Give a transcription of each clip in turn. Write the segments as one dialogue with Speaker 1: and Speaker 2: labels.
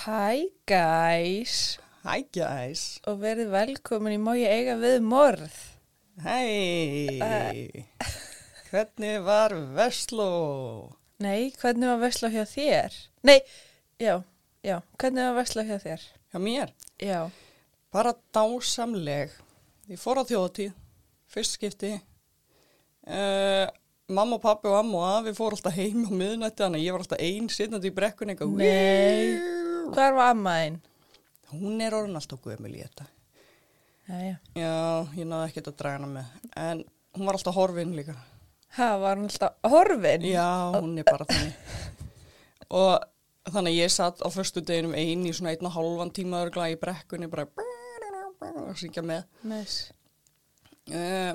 Speaker 1: Hi guys
Speaker 2: Hi guys
Speaker 1: og verið velkomin í Má ég eiga við morð.
Speaker 2: Hei Hvernig var Vestló?
Speaker 1: Nei, hvernig var vesla hjá þér? Nei, já, já, hvernig var vesla hjá þér?
Speaker 2: Hjá mér?
Speaker 1: Já,
Speaker 2: Bara dásamleg Ég fór á þjóðatíð Fyrst skipti uh, Mamma, pappi og amma og afi fór alltaf heim á miðnætti Þannig að ég var alltaf einn sittandi í brekkunni eitthvað,
Speaker 1: Nei. Hvar var amma þín?
Speaker 2: Hún er orðin alltaf gömul í þetta
Speaker 1: Já, já.
Speaker 2: Já, ég náði ekkert að draga hana með En hún var alltaf horfin líka
Speaker 1: Ha, var hann alltaf horfin?
Speaker 2: Já, hún er bara þannig. Og þannig að ég satt á förstu deginum einn í svona einn og hálfan tíma örgla í brekkunni bara að syngja með.
Speaker 1: Næs.
Speaker 2: Uh,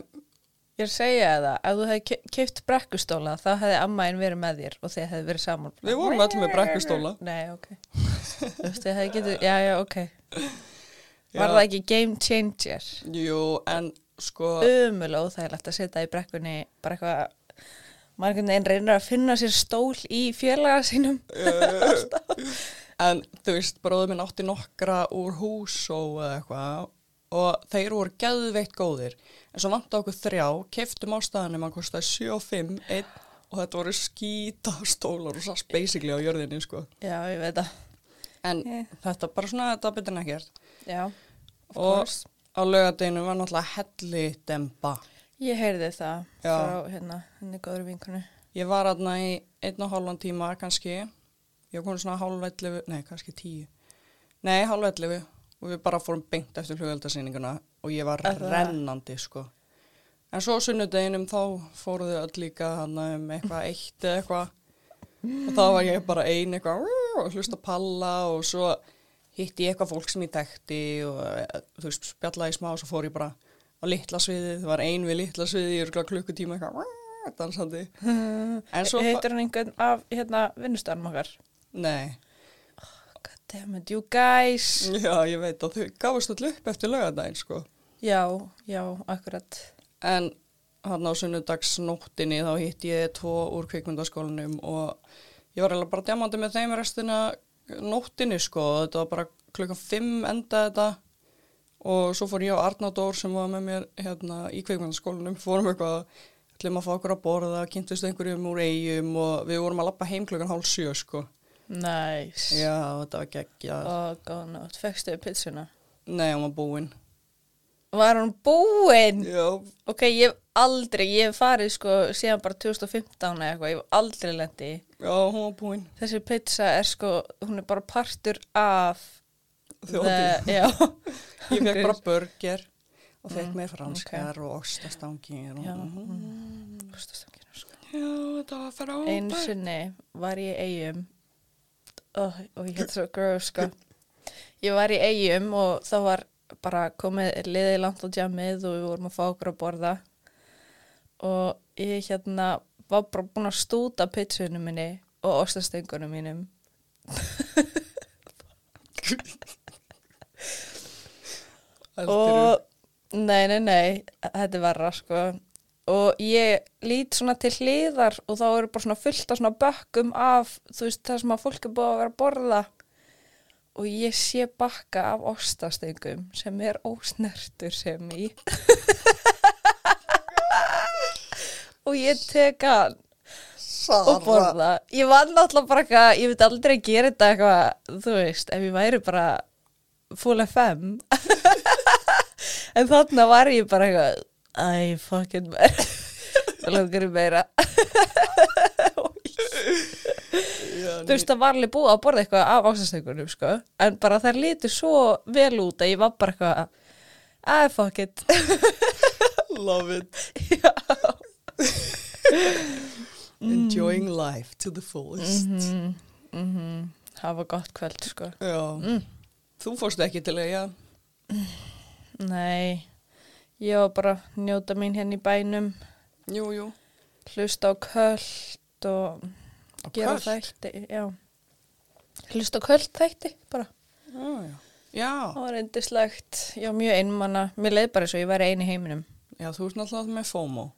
Speaker 1: Ég er að segja það, ef þú hefði keift brekkustóla þá hefði amma þín verið með þér og þið hefði verið saman.
Speaker 2: við vorum allir með brekkustóla.
Speaker 1: Nei, ok. Þú veist, þið hefði getið, já, já, ok.
Speaker 2: Já.
Speaker 1: Var það ekki game changer?
Speaker 2: Jú, en sko,
Speaker 1: Umulega óþægilegt að setja í brekkunni bara eitthvað, einhvern veginn reynir að finna sér stól í félaga sínum.
Speaker 2: en þú veist, bróður minn átti nokkra úr hús og eitthvað og þeir voru geðveitt góðir. En svo vantu okkur þrjá, keftum á staðanum, hann kostaði 7 og 5, einn og þetta voru skýta stólar og sass basically á jörðinni, sko.
Speaker 1: Já, ég veit það.
Speaker 2: En
Speaker 1: Yeah.
Speaker 2: þetta bara svona, þetta betur en ekkert.
Speaker 1: Já, of
Speaker 2: og
Speaker 1: course.
Speaker 2: á laugadeginu var náttúrulega helli demba.
Speaker 1: Ég heyrði það
Speaker 2: Já.
Speaker 1: frá hérna, henni góður vinkunu.
Speaker 2: Ég var aðna í einn og hálfan tíma kannski. Ég kom svona hálfvellifu, nei kannski tíu. Nei, hálfvellifu og við bara fórum beint eftir hlugveldasýninguna og ég var
Speaker 1: það?
Speaker 2: rennandi sko. En svo sunnudeginum þá fóruðu öll líka um eitthvað eitt eða eitthvað og þá var ég bara ein eitthvað og hlusta palla og svo hitti ég eitthvað fólk sem ég dekti og eh, þú veist spjallaði smá og svo fór ég bara á litla sviðið, það var ein við litla sviðið í klukkutíma eitthvað dansandi.
Speaker 1: Heitir hann einhvern af hérna vinnustarnum okkar?
Speaker 2: Nei,
Speaker 1: damn it, you guys.
Speaker 2: já ég veit að þau gáðist allir upp eftir lögadaginn sko.
Speaker 1: Já, já, akkurat.
Speaker 2: En hann á sunnudagsnóttinni þá hitti ég tvo úr kvikmyndaskólanum og ég var eiginlega bara djamandi með þeim restina nóttinni sko. Þetta var bara klukkan fimm enda þetta og svo fór ég og Arnaldór sem var með mér hérna í kvikmyndaskólanum, fórum eitthvað ætlum að fá okkur að borða, kynntust einhverjum úr eigum og við vorum að lappa heim klukkan hálf sjö sko.
Speaker 1: Nice.
Speaker 2: Já, þetta var geggjað.
Speaker 1: Og góð nótt, fegstu pizzuna?
Speaker 2: Nei, hún var búinn.
Speaker 1: Var hún búinn?
Speaker 2: Já,
Speaker 1: Ok, ég hef aldrei, ég hef farið sko síðan bara 2015 eða eitthvað, ég hef aldrei lendi í.
Speaker 2: já, hún var búinn.
Speaker 1: Þessi pizza er sko, hún er bara partur af the- Já.
Speaker 2: Ég fekk bara burger og fekk
Speaker 1: Mm,
Speaker 2: mér franskar og ostastangir. Og,
Speaker 1: Já.
Speaker 2: mm.
Speaker 1: Kostastangina, sko.
Speaker 2: Já, þetta var frábært.
Speaker 1: Einu sinni var ég eigum oh, og ég heit svo gross sko. Ég var í eigum og þá var bara komið liðið langt á djamið og við vorum að fá okkur að borða. Og ég hérna var bara búin að stúta pizzunum minni og ostastengunum mínum. Og nei, nei, nei, þetta er verra sko og ég lít svona til hliðar og þá eru bara svona fullt af svona bökkum af, þú veist, það sem að fólk er búið að vera að borða. Og ég sé bakka af ostastöngum sem er ósnertur sem í og ég tek hann og borða. Ég var náttúrulega bara eitthvað, ég veit aldrei gera þetta eitthvað, þú veist, ef ég væri bara full FM en þarna var ég bara eitthvað æ, fucking mér það langar í meira
Speaker 2: Já,
Speaker 1: þú veist, það var alveg búið að borða eitthvað af ástastökunum, sko en bara það lítur svo vel út að ég var bara eitthvað æ, fuck it
Speaker 2: Love it.
Speaker 1: já
Speaker 2: Enjoying life to the fullest.
Speaker 1: mm -hmm. það var gott kvöld, sko
Speaker 2: Já.
Speaker 1: Mm.
Speaker 2: Þú fórst ekki til eiga.
Speaker 1: Nei, ég var bara að njóta mín hérna í bænum,
Speaker 2: Jú, jú.
Speaker 1: hlusta á köld og
Speaker 2: Á
Speaker 1: gera þætti. Hlusta á köld þætti, bara.
Speaker 2: Já, já. Já,
Speaker 1: Það var endislegt, já, mjög einmanna. Mér leið bara svo ég væri eini heiminum.
Speaker 2: já, þú ert náttúrulega með FOMO.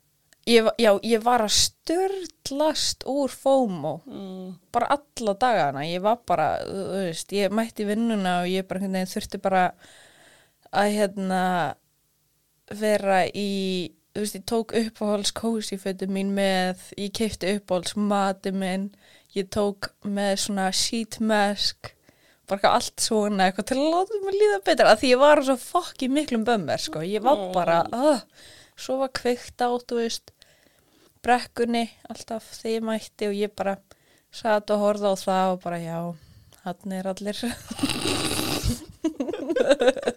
Speaker 1: ég, já, ég var að störtlast úr FOMO
Speaker 2: Mm.
Speaker 1: bara alla dagana, ég var bara þú veist, ég mætti vinnuna og ég bara þurfti bara að hérna vera í þú veist, ég tók uppáhalds kósifötu mín með, ég keipti uppáhalds mati minn, ég tók með svona sheet mask bara allt svona eitthvað til að láta mig líða betra, að því ég var svo fokki miklum bömmir, sko, ég var bara uh, svo var kveikt á, þú veist brekkunni alltaf þegar ég mætti og ég bara satt og horfði á það og bara já, hann er allir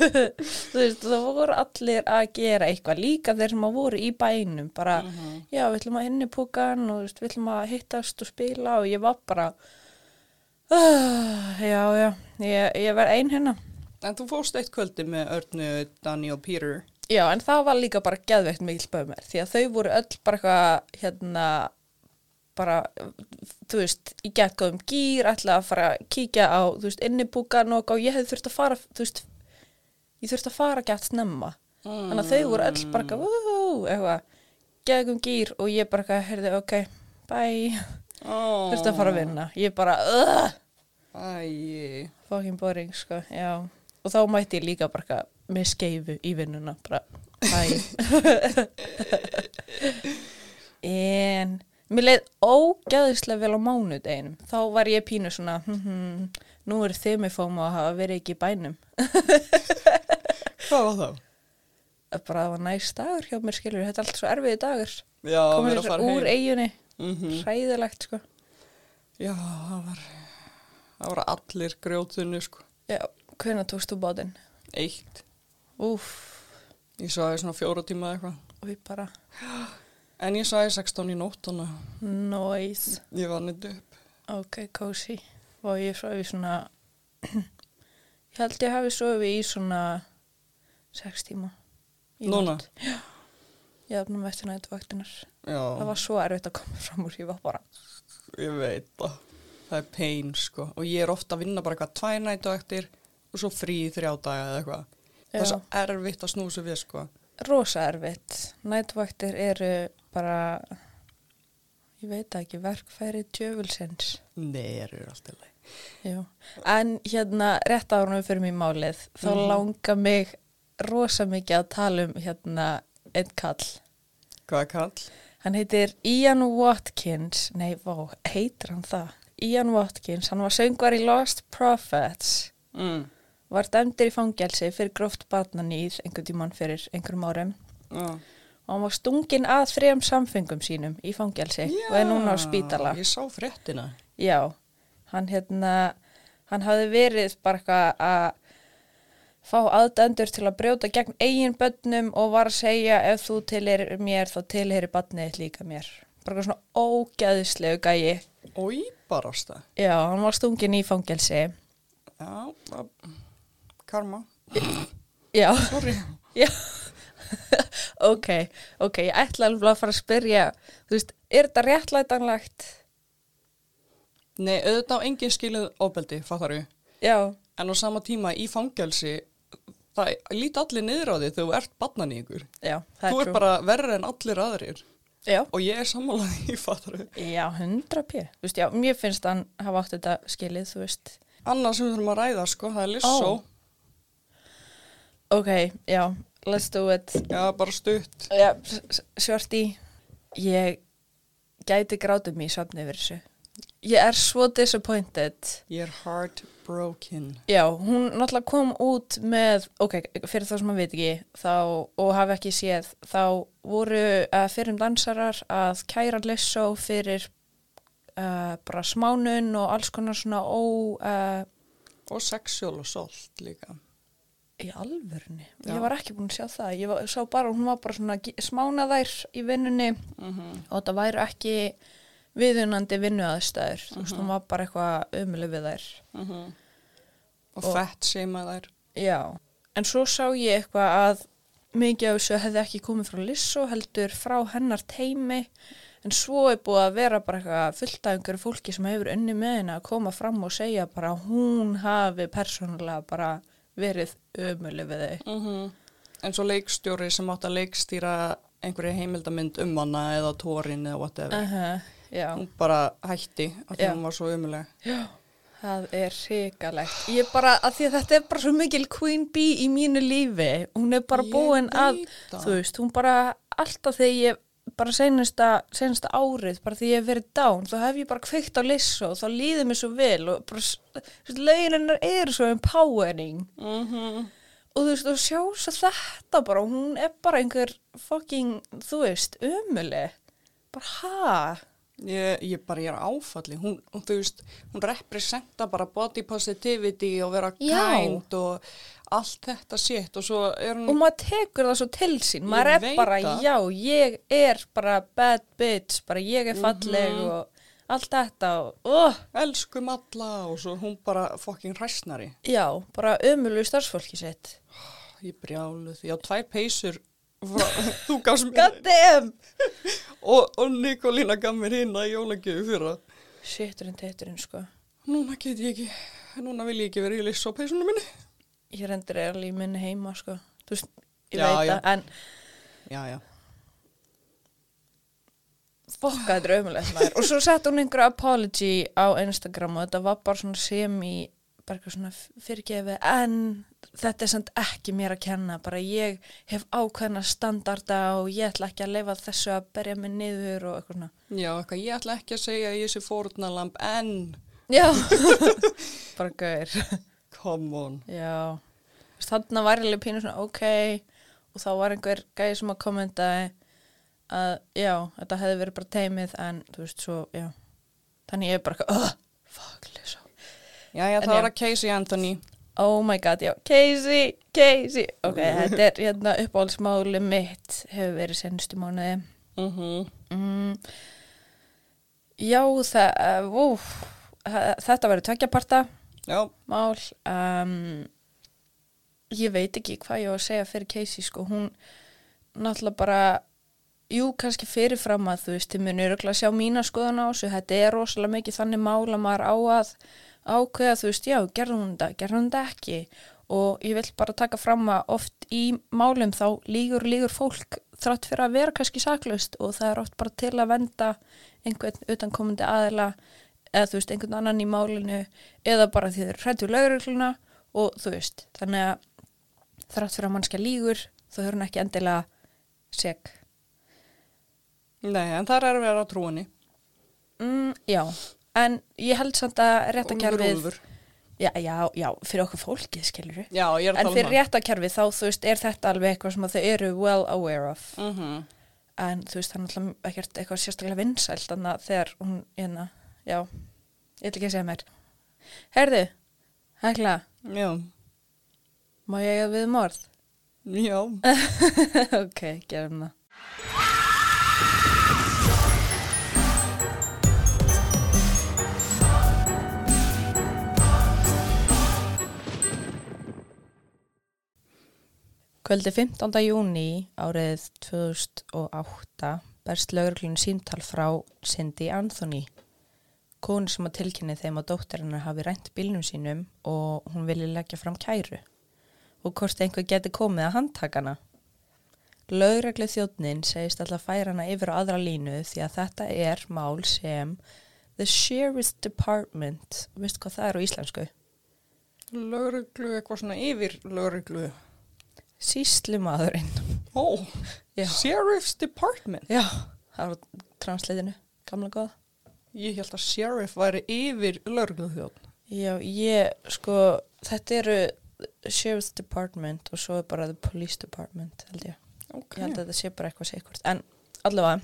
Speaker 1: þú veist, það voru allir að gera eitthvað líka þeir sem að voru í bænum bara,
Speaker 2: Mhm.
Speaker 1: já, við ætlum að inni púkan og við ætlum að hittast og spila og ég var bara uh, já, já ég, ég var ein hérna
Speaker 2: En þú fórst eitt kvöldi með Örnu, Danny og Peter.
Speaker 1: Já, en það var líka bara geðveikt mikil böðmer því að þau voru öll bara eitthvað hérna bara, þú veist, í gett góðum gýr, ætla að fara að kíkja á, þú veist, innipúkan og og ég hefði þurft að fara, þú veist, ég þurft að fara gett snemma. Þannig að þau voru öll bara eitthvað, "Wú", eitthvað, geðgum gýr og ég bara eitthvað, heyrði, ok, bye,
Speaker 2: Oh.
Speaker 1: þurft að fara að vinna. Ég bara, uh, fucking boring, sko, já. Og þá mætti ég líka bara eitthvað með skeifu í vinnuna, bara, bye. En mér leið ógæðislega vel á mánudeginum. Þá var ég pínu svona, hm, hm, nú eru þið með fóma að hafa verið ekki í bænum.
Speaker 2: hvað var það?
Speaker 1: Bara það var næst dagur hjá mér, skilur, þetta er allt svo erfiði dagur.
Speaker 2: Já,
Speaker 1: Komið
Speaker 2: fara
Speaker 1: úr
Speaker 2: heim.
Speaker 1: eiginni,
Speaker 2: Mm
Speaker 1: hræðilegt, sko.
Speaker 2: Já, það var, það var allir grjótunni, sko.
Speaker 1: Já, hvernig tókst þú bátinn?
Speaker 2: Eitt.
Speaker 1: Úff,
Speaker 2: Ég svaði svona fjóra tíma eða eitthvað.
Speaker 1: og ég bara,
Speaker 2: En ég svaði 16 í nóttuna.
Speaker 1: noise.
Speaker 2: Ég var nýtt upp.
Speaker 1: Ok, cozy. Og ég sofi svona, ég held ég hafi sofið í svona sex tíma. í
Speaker 2: Núna?
Speaker 1: Já. Ég hafði með eftir nættvaktinar.
Speaker 2: Já,
Speaker 1: Það var svo erfitt að koma fram úr, ég var bara,
Speaker 2: ég veit það. Það er pain, sko. Og ég er ofta að vinna bara eitthvað tvær nættu eftir og svo frí þrjá daga eða eitthvað. Það er svo erfitt að snúsa við, sko.
Speaker 1: rosa erfitt. Nættvaktir eru bara, ég veit ekki, verkfæri djöfulsins.
Speaker 2: Nei, eru alltaf leið.
Speaker 1: Já. En hérna, rétt árunum fyrir mig málið, þá
Speaker 2: Mhm.
Speaker 1: langar mig rosa mikið að tala um hérna einn kall.
Speaker 2: Hvað er kall?
Speaker 1: Hann heitir Ian Watkins, nei, vá, heitir hann það? Ian Watkins, hann var söngvar í Lost Prophets,
Speaker 2: Mm.
Speaker 1: var dæmdur í fangelsi fyrir gróft barnanýð einhvern tímann fyrir einhverjum árum
Speaker 2: Já.
Speaker 1: og hann var stungin að þrejum samfengum sínum í fangelsi og er núna á spítala.
Speaker 2: Ég sá fréttina.
Speaker 1: Já, hann hérna, hann hafði verið bara að fá aðdændur til að brjóta gegn eigin börnum og var að segja ef þú tilherir mér þá tilherir þitt líka mér. Bara svona ógæðislegu gæi.
Speaker 2: Ói, barasta.
Speaker 1: Já, hann var stungin í fangelsi.
Speaker 2: Já, það- karma.
Speaker 1: Já, já. ok, ok, ég ætla alveg að fara að spyrja, þú veist, er þetta réttlætanlegt?
Speaker 2: Nei, auðvitað á engin skilið ofbeldi, fattar við.
Speaker 1: Já,
Speaker 2: En á sama tíma í fangelsi, það líti allir niður á því þegar þú ert bannan í ykkur.
Speaker 1: já, það
Speaker 2: Þú
Speaker 1: er trú.
Speaker 2: bara verri en allir aðrir.
Speaker 1: Já,
Speaker 2: Og ég er sammálað í, fattar við.
Speaker 1: já, 100 p. Þú veist, já, mér finnst hann hafa átt þetta skilið, þú veist.
Speaker 2: Annað sem við þurfum að ræða, sko, það er Lissó.
Speaker 1: Ó. Ok, já, let's do it.
Speaker 2: Já, bara stutt.
Speaker 1: Já, Sjorti, ég gæti grátið mér í svefni yfir þessu. Ég er svo disappointed.
Speaker 2: Ég er heartbroken.
Speaker 1: Já, hún náttúrulega kom út með, ok, fyrir það sem maður veit ekki, þá, og hafi ekki séð, þá voru uh, fyrir dansarar að kæra Lissó fyrir uh, bara smánun og alls konar svona ó, uh,
Speaker 2: Og sexual assault líka.
Speaker 1: í alvörunni.
Speaker 2: Já.
Speaker 1: Ég var ekki búin að sjá það. Ég var, sá bara, hún var bara svona gi- smána þær í vinnunni
Speaker 2: Mm
Speaker 1: og það væri ekki viðunandi vinnuaðstæður. Þú veist, hún var bara eitthvað umlega við þær.
Speaker 2: Og,
Speaker 1: Og-
Speaker 2: fett seima þær.
Speaker 1: Já, en svo sá ég eitthvað að mikið af þessu hefði ekki komið frá Lissó heldur frá hennar teimi en svo er búið að vera bara eitthvað fullt af einhverju fólki sem hefur unni með henni að koma fram og segja bara að hún hafi persónulega bara verið ömuleg við þau.
Speaker 2: Mm En svo leikstjóri sem átt að leikstýra einhverju heimildamynd um hana eða tórin eða whatever.
Speaker 1: uh já,
Speaker 2: Hún bara hætti af því
Speaker 1: Já.
Speaker 2: hún var svo umuleg.
Speaker 1: Það er hrikalegt. Ég bara, að því að þetta er bara svo mikil queen bee í mínu lífi. Hún er bara búin að þú veist, hún bara alltaf þegar ég bara senasta, senasta árið bara því ég hef verið dán, þá hef ég bara kveikt á lissa og þá líður mér svo vel og bara, lögin hennar eru svo empowering.
Speaker 2: Mm -hmm.
Speaker 1: og þú veist, og sjá svo þetta bara, hún er bara einhver fucking, þú veist, ömuleg bara ha
Speaker 2: Ég, ég bara, ég er áfalli, hún, hún, þú veist, hún representa bara body positivity og vera
Speaker 1: Já.
Speaker 2: kind og allt þetta shit og svo er hún,
Speaker 1: og maður tekur það svo til sín maður er bara,
Speaker 2: það.
Speaker 1: já, ég er bara bad bitch, bara ég er falleg
Speaker 2: Mhm.
Speaker 1: og allt þetta og, oh,
Speaker 2: elskum alla og svo hún bara fucking hræsnari.
Speaker 1: já, bara ömulegu starfsfólki sitt
Speaker 2: Ég brjáluð, ég á tvær peysur þú gafst mér
Speaker 1: God damn
Speaker 2: og, og Nikolína gaf mér hérna í jólagjöfu fyrra.
Speaker 1: Sitturinn, tetturinn, sko
Speaker 2: Núna get ég ekki, núna vil ég ekki vera í liss á peysunum minni.
Speaker 1: ég rendur er alveg í minni heima, sko þú veist, ég
Speaker 2: Já,
Speaker 1: veit það, en
Speaker 2: Já, já.
Speaker 1: fokka þetta er ömulegt maður og svo sett hún einhver apology á Instagram og þetta var bara svona semi bara eitthvað svona fyrirgefi en þetta er samt ekki mér að kenna bara ég hef ákveðna standarda og ég ætla ekki að leifa þessu að berja mig niður og eitthvað svona.
Speaker 2: Já, eitthvað, ég ætla ekki að segja að ég sé fórnalamb en,
Speaker 1: já, bara gauður
Speaker 2: come on.
Speaker 1: já, þannig var ég alveg pínu svona ok og þá var einhver gæði sem að kommentaði að já, þetta hefði verið bara teimið en þú veist svo, já. Þannig ég er bara eitthvað, oh, fuck, lesa
Speaker 2: Já, já, það var að Casey Anthony.
Speaker 1: Oh my god, já, Casey, Casey. Ok, þetta er hérna uppáhaldsmáli mitt hefur verið senstu mánuði.
Speaker 2: Mm
Speaker 1: mm, Já, það uh, uh, þetta verður tveggjaparta mál. Um, Ég veit ekki hvað ég á að segja fyrir Casey sko, hún náttúrulega bara Jú, kannski fyrirfram að þú veist, þið munir örugglega sjá mína skoðan á þessu, þetta er rosalega mikið þannig mál að maður á að ákveða, þú veist, já, gerðum hún þetta, gerðum hún þetta ekki? Og ég vil bara taka fram að oft í málum þá lígur, lígur fólk þrátt fyrir að vera kannski saklaust og það er oft bara til að venda einhvern utankomandi aðila eða þú veist, einhvern annan í málinu eða bara því eru hrættu lögregluna og þú veist, þannig að þrátt fyrir að mannskja lígur þá höfum ekki endilega seg
Speaker 2: nei, en það er að vera á trúinni.
Speaker 1: mm, Já, en ég held samt að réttakerfið já, já, já, fyrir okkur fólkið skilur
Speaker 2: Já, að
Speaker 1: en
Speaker 2: um
Speaker 1: fyrir réttakerfið þá þú veist er þetta alveg eitthvað sem að þau eru well aware of.
Speaker 2: Mm -hmm.
Speaker 1: en þú veist það er náttúrulega ekkert eitthvað sérstaklega vinsælt þannig að þegar hún hérna, já, ég ætla ekki að segja mér. Herðu, Hekla.
Speaker 2: Já,
Speaker 1: má ég eiga við morð?
Speaker 2: já.
Speaker 1: ok, gerum það Kvöldi 15. júni árið 2008 berst lögreglun síntal frá Cindy Anthony konu sem að tilkynni þeim að dóttirinnar hafi rænt bílnum sínum og hún vilji leggja fram kæru og hvort einhver geti komið að handtakana. Lögreglu þjóðnin segist alltaf færa hana yfir á aðra línu því að þetta er mál sem The Sheriff's Department, veist hvað það er á íslensku?
Speaker 2: Lögreglu, eitthvað svona yfir lögreglu.
Speaker 1: Síslumadurinn.
Speaker 2: Ó,
Speaker 1: Já.
Speaker 2: Sheriff's Department.
Speaker 1: Já, það var transleitinu, gamla góða.
Speaker 2: Ég held að Sheriff væri yfir lögreglu þjóðn.
Speaker 1: Já, ég, sko, þetta eru Sheriff's Department og svo er bara The Police Department, held ég. Ég held að þetta sé bara eitthvað sikkurt. En allavega,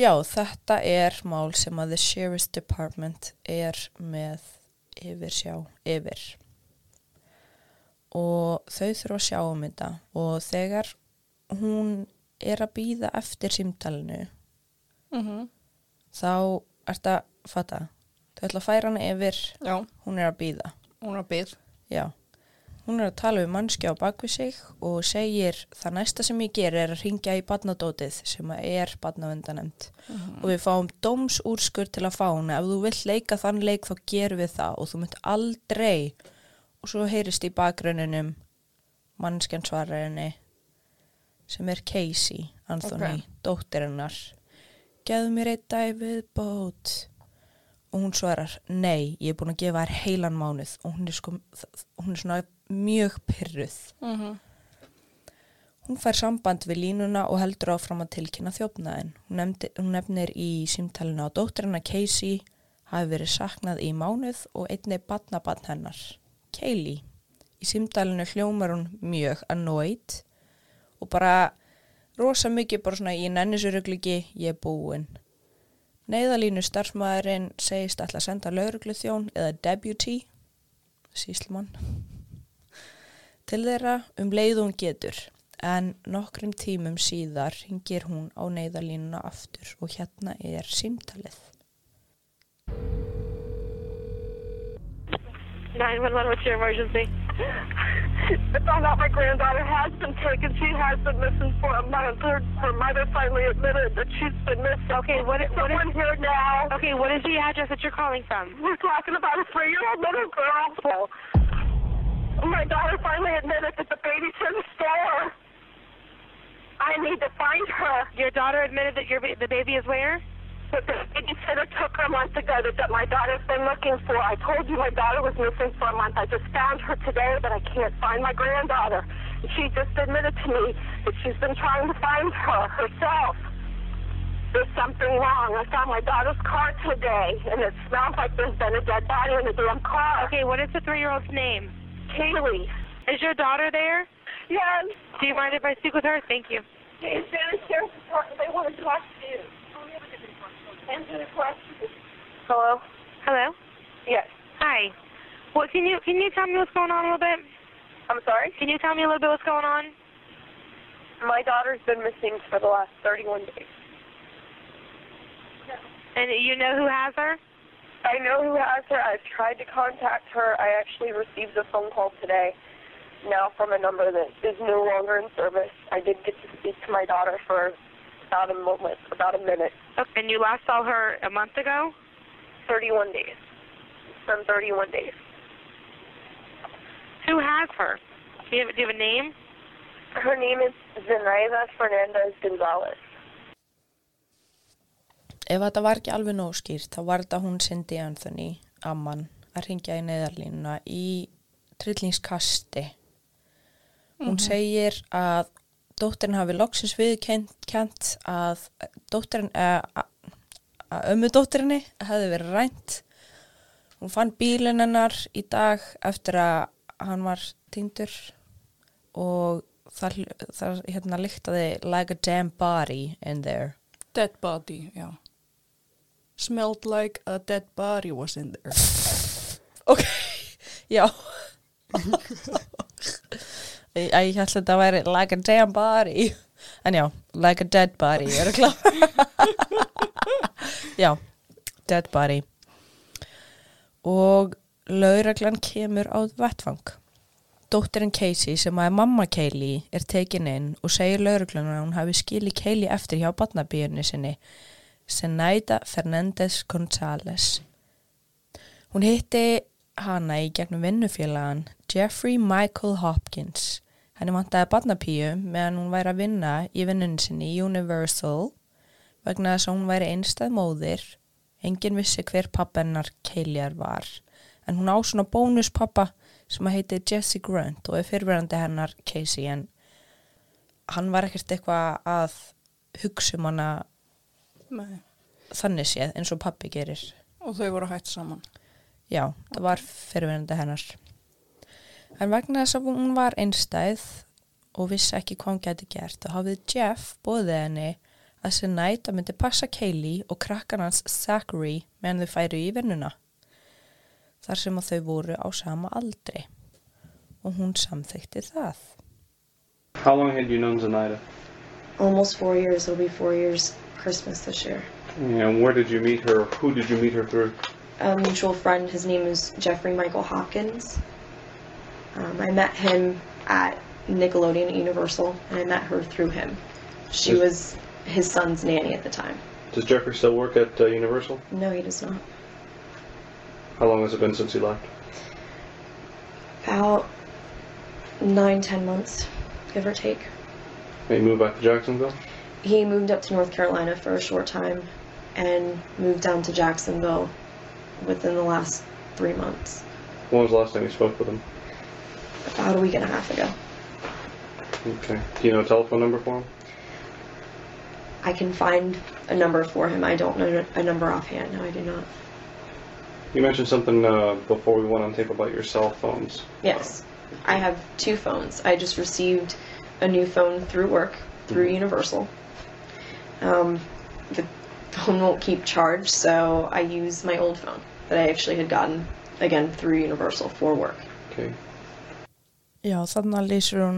Speaker 1: já, þetta er mál sem að The Sheriff's Department er með yfir sjá yfir. Og þau þurfa að sjá um þetta. Og þegar hún er að býða eftir símtalinu
Speaker 2: Mm
Speaker 1: þá er þetta, fatta, þau ætla að færa hana yfir,
Speaker 2: Já,
Speaker 1: hún er að býða.
Speaker 2: hún er að byggð.
Speaker 1: Já, hún er að tala við mannskja á bakvið sig og segir það næsta sem ég ger er að ringja í badnadótið sem er badnavendanemt og við fáum dómsúrskur til að fá hana. Ef þú vill leika þann leik þá gerum við það. Og þú mynd aldrei og svo heyrist í bakgrunninum mannskjan svarar henni sem er Casey Anthony,
Speaker 2: Ok.
Speaker 1: dóttir hennar gefðu mér eitt dæfið bót og hún svarar nei, ég er búin að gefa þær heilan mánuð og hún er, sko, hún er svona mjög pyrruð
Speaker 2: Mhm.
Speaker 1: Hún fær samband við línuna og heldur áfram að tilkynna þjófnaðin. Hún, nefndi, hún nefnir í símtalinu á dótturina Casey hafi verið saknað í mánuð og einni badnabann hennar, Kaylee. Í símtalinu hljómar hún mjög annoyed og bara rosa mikið bara svona í nennisuruglugi ég er búinn. Neiðalínu starfsmæðurinn segist ætla að senda lauruglu þjón eða deputy, síslumann, til þeirra um leið hún getur. En nokkrum tímum síðar ringir hún á neyðalínuna aftur og hérna er símtalið.
Speaker 3: 911, what's your emergency? I found out my granddaughter has been taken. She has been missing for a month. Her, her mother finally admitted that she's been missing.
Speaker 4: Okay, what- what is-
Speaker 3: Someone here now.
Speaker 4: Okay, what is the address that you're calling from?
Speaker 3: We're talking about a three-year-old little girl. Oh, my daughter finally admitted that the baby's in the store. I need to find her.
Speaker 4: Your daughter admitted that your the baby is where?
Speaker 3: But the babysitter took her a month ago that, that my daughter's been looking for. I told you my daughter was missing for a month. I just found her today, but I can't find my granddaughter. And She just admitted to me that she's been trying to find her herself. There's something wrong. I found my daughter's car today, and it smells like there's been a dead body in the damn car.
Speaker 4: Okay, what is the three-year-old's name?
Speaker 3: Kaylee.
Speaker 4: Is your daughter there?
Speaker 3: Yes.
Speaker 4: Do you mind if I speak with her? Thank you.
Speaker 3: Hey, downstairs. They want to talk to you. Answer the question. Hello?
Speaker 4: Hello.
Speaker 3: Yes.
Speaker 4: Hi. What can you can you tell me what's going on a little bit?
Speaker 3: I'm sorry?
Speaker 4: Can you tell me a little bit what's going on?
Speaker 3: My daughter's been missing for the last 31 days.
Speaker 4: And you know who has her?
Speaker 3: I know who has her. I've tried to contact her. I actually received a phone call today now from a number that is no longer in service. I did get to speak to my daughter for about a moment, about a minute.
Speaker 4: Okay. And you last saw her a month ago?
Speaker 3: 31 days. It's been 31 days.
Speaker 4: Who has her? Do you have, do you have a name?
Speaker 3: Her name is Zenaida Fernandez Gonzalez.
Speaker 1: Ef þetta var ekki alveg nóg skýrt, þá var þetta hún Cindy Anthony, amman, að ringja í neyðarlínuna í trillingskasti. Hún segir að dóttirinn hafi loksins viðkent að dóttirinn, eh, að ömmu dóttirinni hefði verið rænt. Hún fann bílinn hennar í dag eftir að hann var týndur og það, það hérna líktaði like a damn body in there.
Speaker 2: Dead body, já. Smelled like a dead body was in there.
Speaker 1: Ok, já. Ég ég held að þetta væri like a damn body. En já, like a dead body, er það klár? já, dead body. Og lauraglan kemur á vettfang. Dóttirinn Casey sem að mamma Kaylee er tekin inn og segir lauruglan að hún hafi skilið Kaylee eftir hjá barnabíunni sinni Zenaida Fernandez González. Hún hitti hana í gegnum vinnufélagan Jeffrey Michael Hopkins. Henni vantaði barnapíu meðan hún væri að vinna í vinnunni sinni Universal vegna þess að hún væri einstæð móðir. Engin vissi hver pappennar Keiljar var. En hún á svona bónuspappa sem að heiti Jesse Grant og er fyrirverandi hennar Casey en hann var ekkert eitthvað að hugsa um hana
Speaker 2: Nei.
Speaker 1: þannig séð eins og pappi gerir.
Speaker 2: Og þau voru hætt saman.
Speaker 1: Já, það var fyrirverandi hennar. En vegna þess að hún var einstæð og vissi ekki hvað hún geti gert, þá hafið Jeff bóðið henni að sér nætt að myndi passa Kaylee og krakkan hans Zachary meðan þau færu í vinnuna. Þar sem að þau voru á sama aldri. Og hún samþykti það.
Speaker 5: How long had you known Zenaida?
Speaker 6: almost four years. It'll be four years Christmas this year.
Speaker 5: And where did you meet her? Who did you meet her through?
Speaker 6: A mutual friend, his name is Jeffrey Michael Hopkins. Um, I met him at Nickelodeon Universal, and I met her through him. She was his son's nanny at the time.
Speaker 5: Does Jeffrey still work at uh, Universal?
Speaker 6: No, he does not.
Speaker 5: How long has it been since he left?
Speaker 6: About nine, ten months, give or take.
Speaker 5: He moved back to Jacksonville?
Speaker 6: He moved up to North Carolina for a short time and moved down to Jacksonville within the last three months,
Speaker 5: When was the last time you spoke with him?
Speaker 6: About a week and a half ago.
Speaker 5: Okay. Do you know a telephone number for him?
Speaker 6: I can find a number for him. I don't know a number offhand. No, I do not.
Speaker 5: You mentioned something uh, before we went on tape about your cell phones.
Speaker 6: Yes, I have two phones. I just received a new phone through work, through Universal. Um, the phone won't keep charged, so I use my old phone that I actually had gotten, again, through Universal for work.
Speaker 5: Okay.
Speaker 1: Já, þannig að lýsir hún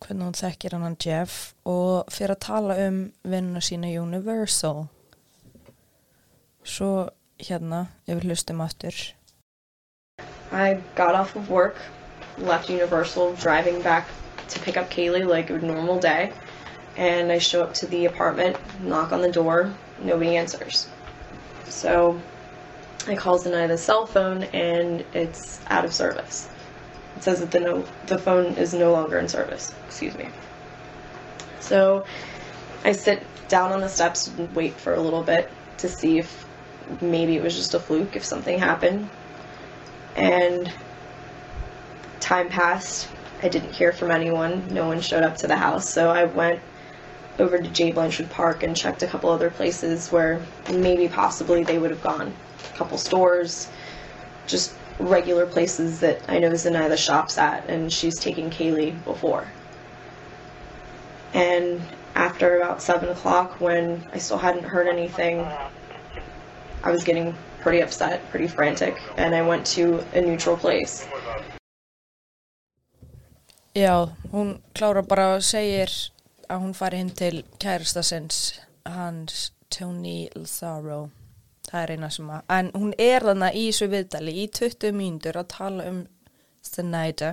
Speaker 1: hvernig hún þekkir hann Jeff og fyrir að tala um vinnuna sína Universal. Svo hérna, ef við hlustum aftur.
Speaker 6: I got off of work, left Universal, driving back to pick up Kaylee like a normal day, and I show up to the apartment, knock on the door, nobody answers. So I call Zenaida's cell phone, and it's out of service. It says that the no the phone is no longer in service. Excuse me. So I sit down on the steps and wait for a little bit to see if maybe it was just a fluke, if something happened and time passed. I didn't hear from anyone. No one showed up to the house, so I went over to J. Blanchard Park and checked a couple other places where maybe possibly they would have gone. A couple stores, just regular places that I know Zenaida shops at, and she's taken Kaylee before. And after about 7 o'clock, when I still hadn't heard anything, I was getting pretty upset, pretty frantic, and I went to a neutral place.
Speaker 1: Já, hún klára bara og segir að hún fari hinn til kærasta sinns, hans Tony Ltharo. Það er eina sem að, en hún er þarna í þessu viðdali í 20 mínútur að tala um Zenaida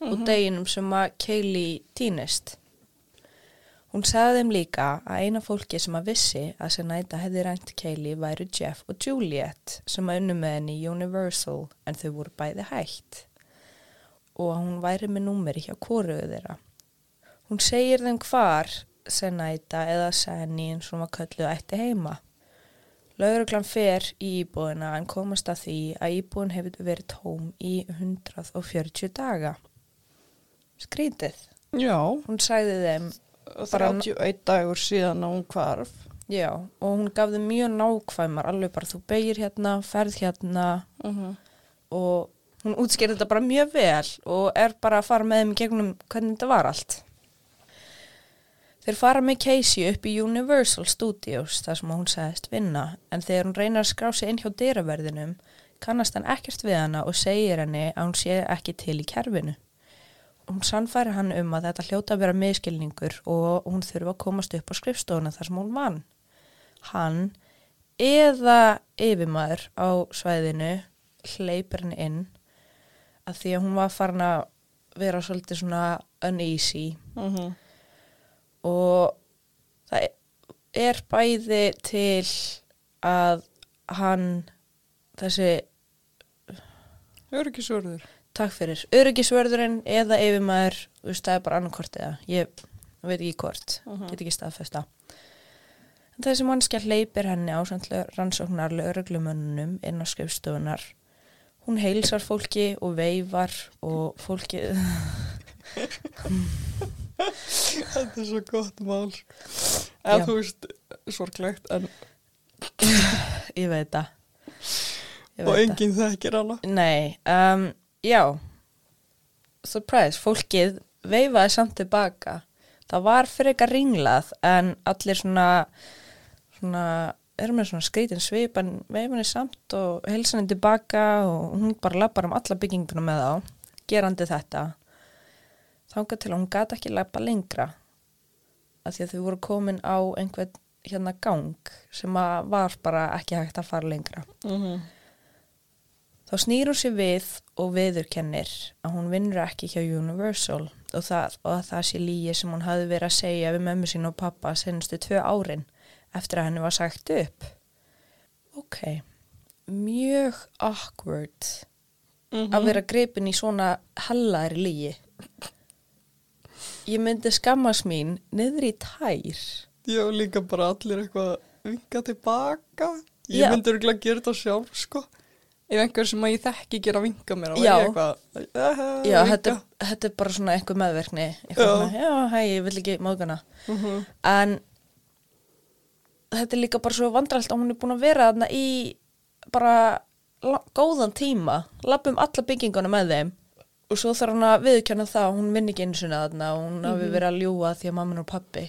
Speaker 1: og deginum sem að Kaylee týnist. Hún sagði þeim líka að eina fólki sem að vissi að Zenaida hefði rænt Kaylee væru Jeff og Juliet sem að unnu með henni Universal en þau voru bæði hægt og að hún væri með númeri hjá koruðu þeirra. Hún segir þeim hvar Zenaida eða Senni eins og hún var kölluð ætti heima. Lauruglan fer í íbúðina en komast að því að íbúðin hefur verið tóm í 140 daga. Skrítið.
Speaker 2: Já,
Speaker 1: Hún sagði þeim, Bara-
Speaker 2: 31 dagur síðan að hún hvarf.
Speaker 1: já, og hún gaf þeim mjög nákvæmar, alveg bara þú beigir hérna, ferð hérna og hún útskýrði þetta bara mjög vel og er bara að fara með þeim í gegnum hvernig þetta var allt. Þeir fara með Casey upp í Universal Studios þar sem hún sagðist vinna en þegar hún reynir að skrá sig inn hjá dyraverðinum kannast hann ekkert við hana og segir henni að hún sé ekki til í kerfinu. Hún sannfæri hann um að þetta hljóta að vera miskilningur og hún þurfa að komast upp á skrifstofuna þar sem hún vann. Hann eða yfirmaður á svæðinu hleypir henni inn að því að hún var farin að vera svolítið svona uneasy
Speaker 2: Mm
Speaker 1: og það er bæði til að hann þessi,
Speaker 2: Öryggisvörður.
Speaker 1: takk fyrir. Öryggisvörðurinn eða veist, það er bara annarkort eða. Ég veit ekki hvort, get ekki staðfesta. Þessi mannskja hleypir henni á rannsóknar lögreglumönnum inn á skrifstofunar hún heilsar fólki og veifar og fólki
Speaker 2: Þetta er svo gott mál.
Speaker 1: Já.
Speaker 2: þú veist, sorglegt, en
Speaker 1: ég veit það
Speaker 2: og enginn þekkir hana.
Speaker 1: Nei, um, já, surprise, fólkið veifaði samt tilbaka. Það var frekar ringlað en allir svona, svona, erum með svona skrítin svip en veifaði samt og heilsa henni tilbaka og hún bara lappar um alla bygginguna með þá, gerandi þetta. Þangað til að hún gata ekki lappa lengra af því að þau voru komin á einhvern hérna gang sem að var bara ekki hægt að fara lengra.
Speaker 2: Mm
Speaker 1: Þá snýr hún sér við og viðurkennir að hún vinnur ekki hjá Universal og það, og að það sé lígi sem hún hafi verið að segja við mömmu sín og pappa senstu tvö árin eftir að henni var sagt upp. Ok, mjög awkward að vera gripin í svona hallaðri lígi. Ég myndi skammast mín niður í tær.
Speaker 2: Já, líka bara allir eitthvað vinga tilbaka. Ég
Speaker 1: Já.
Speaker 2: myndi örgulega gera þetta sjálf, sko. Ef einhver sem að ég þekki gera vinga mér, þá
Speaker 1: Já.
Speaker 2: er ég eitthvað, uh,
Speaker 1: Já, þetta, þetta er bara svona einhver meðverkni. Eitthvað
Speaker 2: Já.
Speaker 1: svona, já, hei, ég vil ekki móðgana.
Speaker 2: Mhm.
Speaker 1: En þetta er líka bara svo vandralt að hún er búin að vera þarna í bara la- góðan tíma. Lappum alla bygginguna með þeim. Og svo þarf hann að viðkjanna það að hún vinn ekki einu sinna þarna og hún hafi verið að ljúga því að mamma og pappi.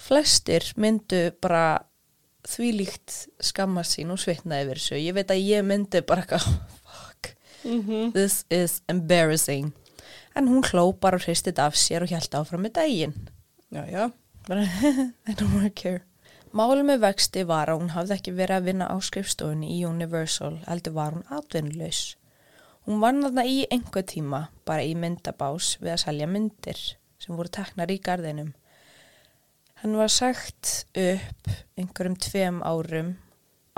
Speaker 1: Flestir myndu bara þvílíkt skammast sín og svitna yfir þessu. Ég veit að ég myndi bara eitthvað, fuck, this is embarrassing. En hún hló bara og hristið af sér og hjælt áfram með daginn.
Speaker 2: Já, já.
Speaker 1: I don't wanna care. Málið með vexti var að hún hafði ekki verið að vinna á skrifstofunni í Universal, heldur var hún atvinnulegs. Hún vann þarna í einhver tíma, bara í myndabás við að selja myndir sem voru teknar í garðinum. Hann var sagt upp einhverjum tveim árum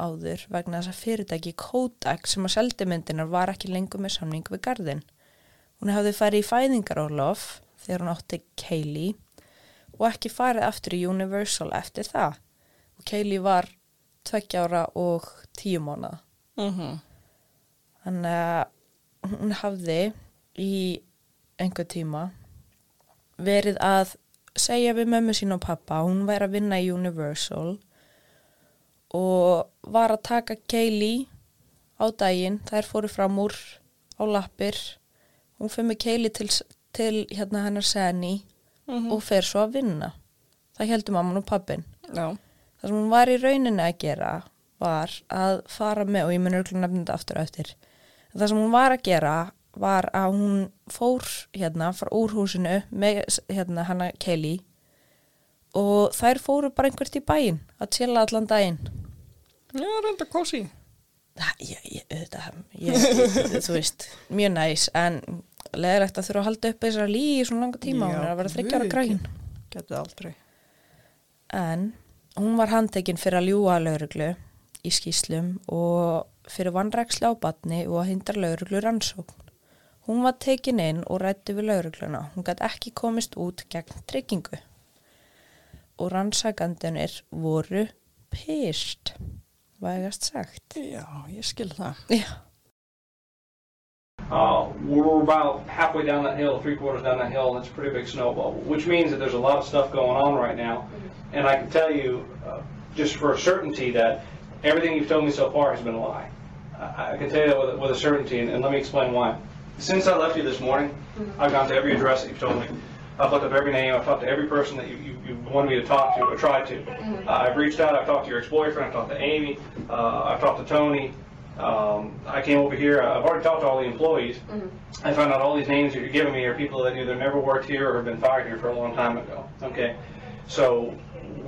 Speaker 1: áður vegna þess að fyrirtæki Kodak sem að seldi myndinar var ekki lengur með samning við garðin. Hún hafði farið í fæðingarólof þegar hún átti Kaylee og ekki farið aftur í Universal eftir það. Og Kaylee var tveggja ára og tíu mánuða.
Speaker 2: Mm
Speaker 1: Þannig að hún hafði í einhver tíma verið að segja við mömmu sín og pappa hún væri að vinna í Universal og var að taka Kaylee á daginn, þær fóru fram úr á lappir. Hún fyrir með Kaylee til, til hérna hennar Senni og fer svo að vinna. Það heldur mamman og pappin
Speaker 2: Já.
Speaker 1: það sem hún var í rauninni að gera var að fara með og ég mun örgulega nefna þetta aftur á eftir það sem hún var að gera var að hún fór hérna frá úr húsinu með hérna hana Kelly og þær fóru bara einhvert í bæinn að chilla allan daginn
Speaker 2: Já, reynda kósi.
Speaker 1: Það, ég, auðvitað, ég, ég, þú veist, mjög næs, en leðilegt að þurfa að halda upp þessar líi í svona langa tíma, hún er að vera þryggja ára græn.
Speaker 2: Getið aldrei.
Speaker 1: En hún var handtekinn fyrir að ljúga að lauruglu í skýslum og fyrir vannrækslu á batni og að hindra lauruglu rannsókn. Hún var tekin inn og rætti við laurugluna. Hún gæti ekki komist út gegn tryggingu. Og rannsakandunir voru pyrst, vægast sagt.
Speaker 2: Já, ég skil það.
Speaker 1: Já.
Speaker 5: Uh, we're about halfway down that hill, three quarters down that hill, and it's a pretty big snowball, which means that there's a lot of stuff going on right now. And I can tell you, uh, just for a certainty, that everything you've told me so far has been a lie. I, I can tell you with, with a certainty, and, and let me explain why. Since I left you this morning, I've gone to every address that you've told me. I've looked up every name. I've talked to every person that you, you, you wanted me to talk to or tried to. Uh, I've reached out. I've talked to your ex-boyfriend. I've talked to Amy. Uh, I've talked to Tony. Um, I came over here. I've already talked to all the employees. I found out all these names that you're giving me are people that either never worked here or have been fired here for a long time ago. Okay, so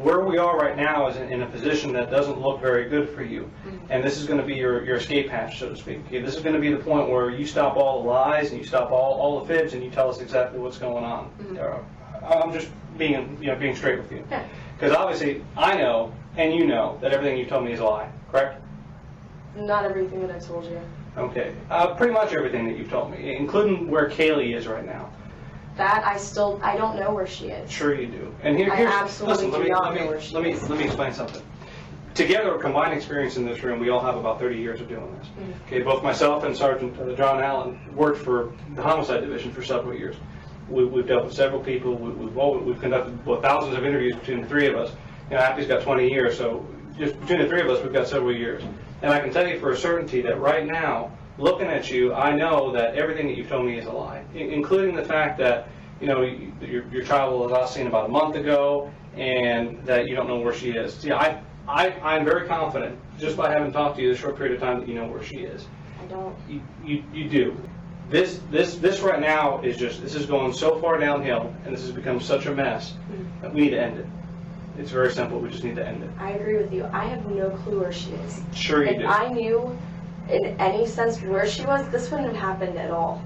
Speaker 5: where we are right now is in, in a position that doesn't look very good for you, and this is going to be your, your escape hatch, so to speak. Okay, this is going to be the point where you stop all the lies and you stop all, all the fibs and you tell us exactly what's going on. Uh, I'm just being you know being straight with you, because obviously I know and you know that everything you've told me is a lie. Correct?
Speaker 6: Not everything that I've told you.
Speaker 5: Okay, uh, pretty much everything that you've told me, including where Kaylee is right now.
Speaker 6: That I still, I don't know where she is.
Speaker 5: Sure you do. And here,
Speaker 6: I
Speaker 5: here's,
Speaker 6: absolutely
Speaker 5: listen, let
Speaker 6: do
Speaker 5: me,
Speaker 6: not
Speaker 5: let me,
Speaker 6: know where she
Speaker 5: let me,
Speaker 6: is.
Speaker 5: let me explain something. Together, combined experience in this room, we all have about 30 years of doing this.
Speaker 6: Mm.
Speaker 5: Okay, both myself and Sergeant uh, John Allen worked for the homicide division for several years. We, we've dealt with several people. We, we've, all, we've conducted well, thousands of interviews between the three of us. You know, Happy's got 20 years, so just between the three of us, we've got several years. And I can tell you for a certainty that right now, looking at you, I know that everything that you've told me is a lie, including the fact that, you know, your, your child was last seen about a month ago, and that you don't know where she is. See, I, I, I'm very confident, just by having talked to you this short period of time, that you know where she is.
Speaker 6: I don't.
Speaker 5: You, you, you do. This, this, this right now is just, this is going so far downhill, and this has become such a mess, hmm. that we need to end it. It's very simple, we just need to end it.
Speaker 6: I agree with you. I have no clue where she is.
Speaker 5: Sure you
Speaker 6: if
Speaker 5: do.
Speaker 6: I knew in any sense where she was, this wouldn't have happened at all.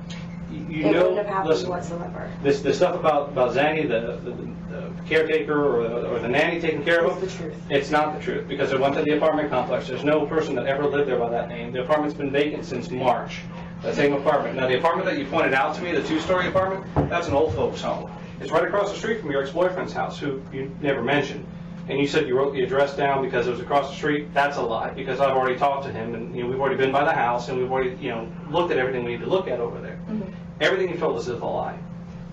Speaker 5: You you
Speaker 6: it
Speaker 5: know,
Speaker 6: wouldn't have happened
Speaker 5: listen,
Speaker 6: whatsoever.
Speaker 5: this, this stuff about, about Zanny, the, the, the caretaker or the, or the nanny taking care of
Speaker 6: It's
Speaker 5: him,
Speaker 6: the truth.
Speaker 5: it's not the truth, because it went to the apartment complex. There's no person that ever lived there by that name. The apartment's been vacant since March, that same apartment. Now, the apartment that you pointed out to me, the two-story apartment, that's an old folks' home. It's right across the street from your ex-boyfriend's house, who you never mentioned. And you said you wrote the address down because it was across the street. That's a lie, because I've already talked to him, and, you know, we've already been by the house, and we've already, you know, looked at everything we need to look at over there. Mm-hmm. Everything you told us is a lie.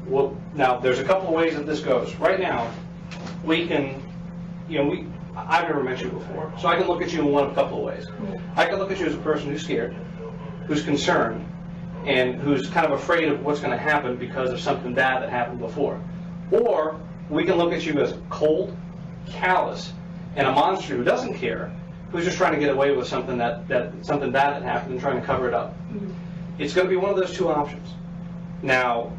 Speaker 5: Well, now, there's a couple of ways that this goes. Right now, we can, you know, we, I've never met you before, so I can look at you in one of a couple of ways. Mm-hmm. I can look at you as a person who's scared, who's concerned, and who's kind of afraid of what's going to happen because of something bad that happened before. Or we can look at you as cold, callous, and a monster who doesn't care, who's just trying to get away with something that, that something bad that happened and trying to cover it up. Mm-hmm. It's going to be one of those two options. Now,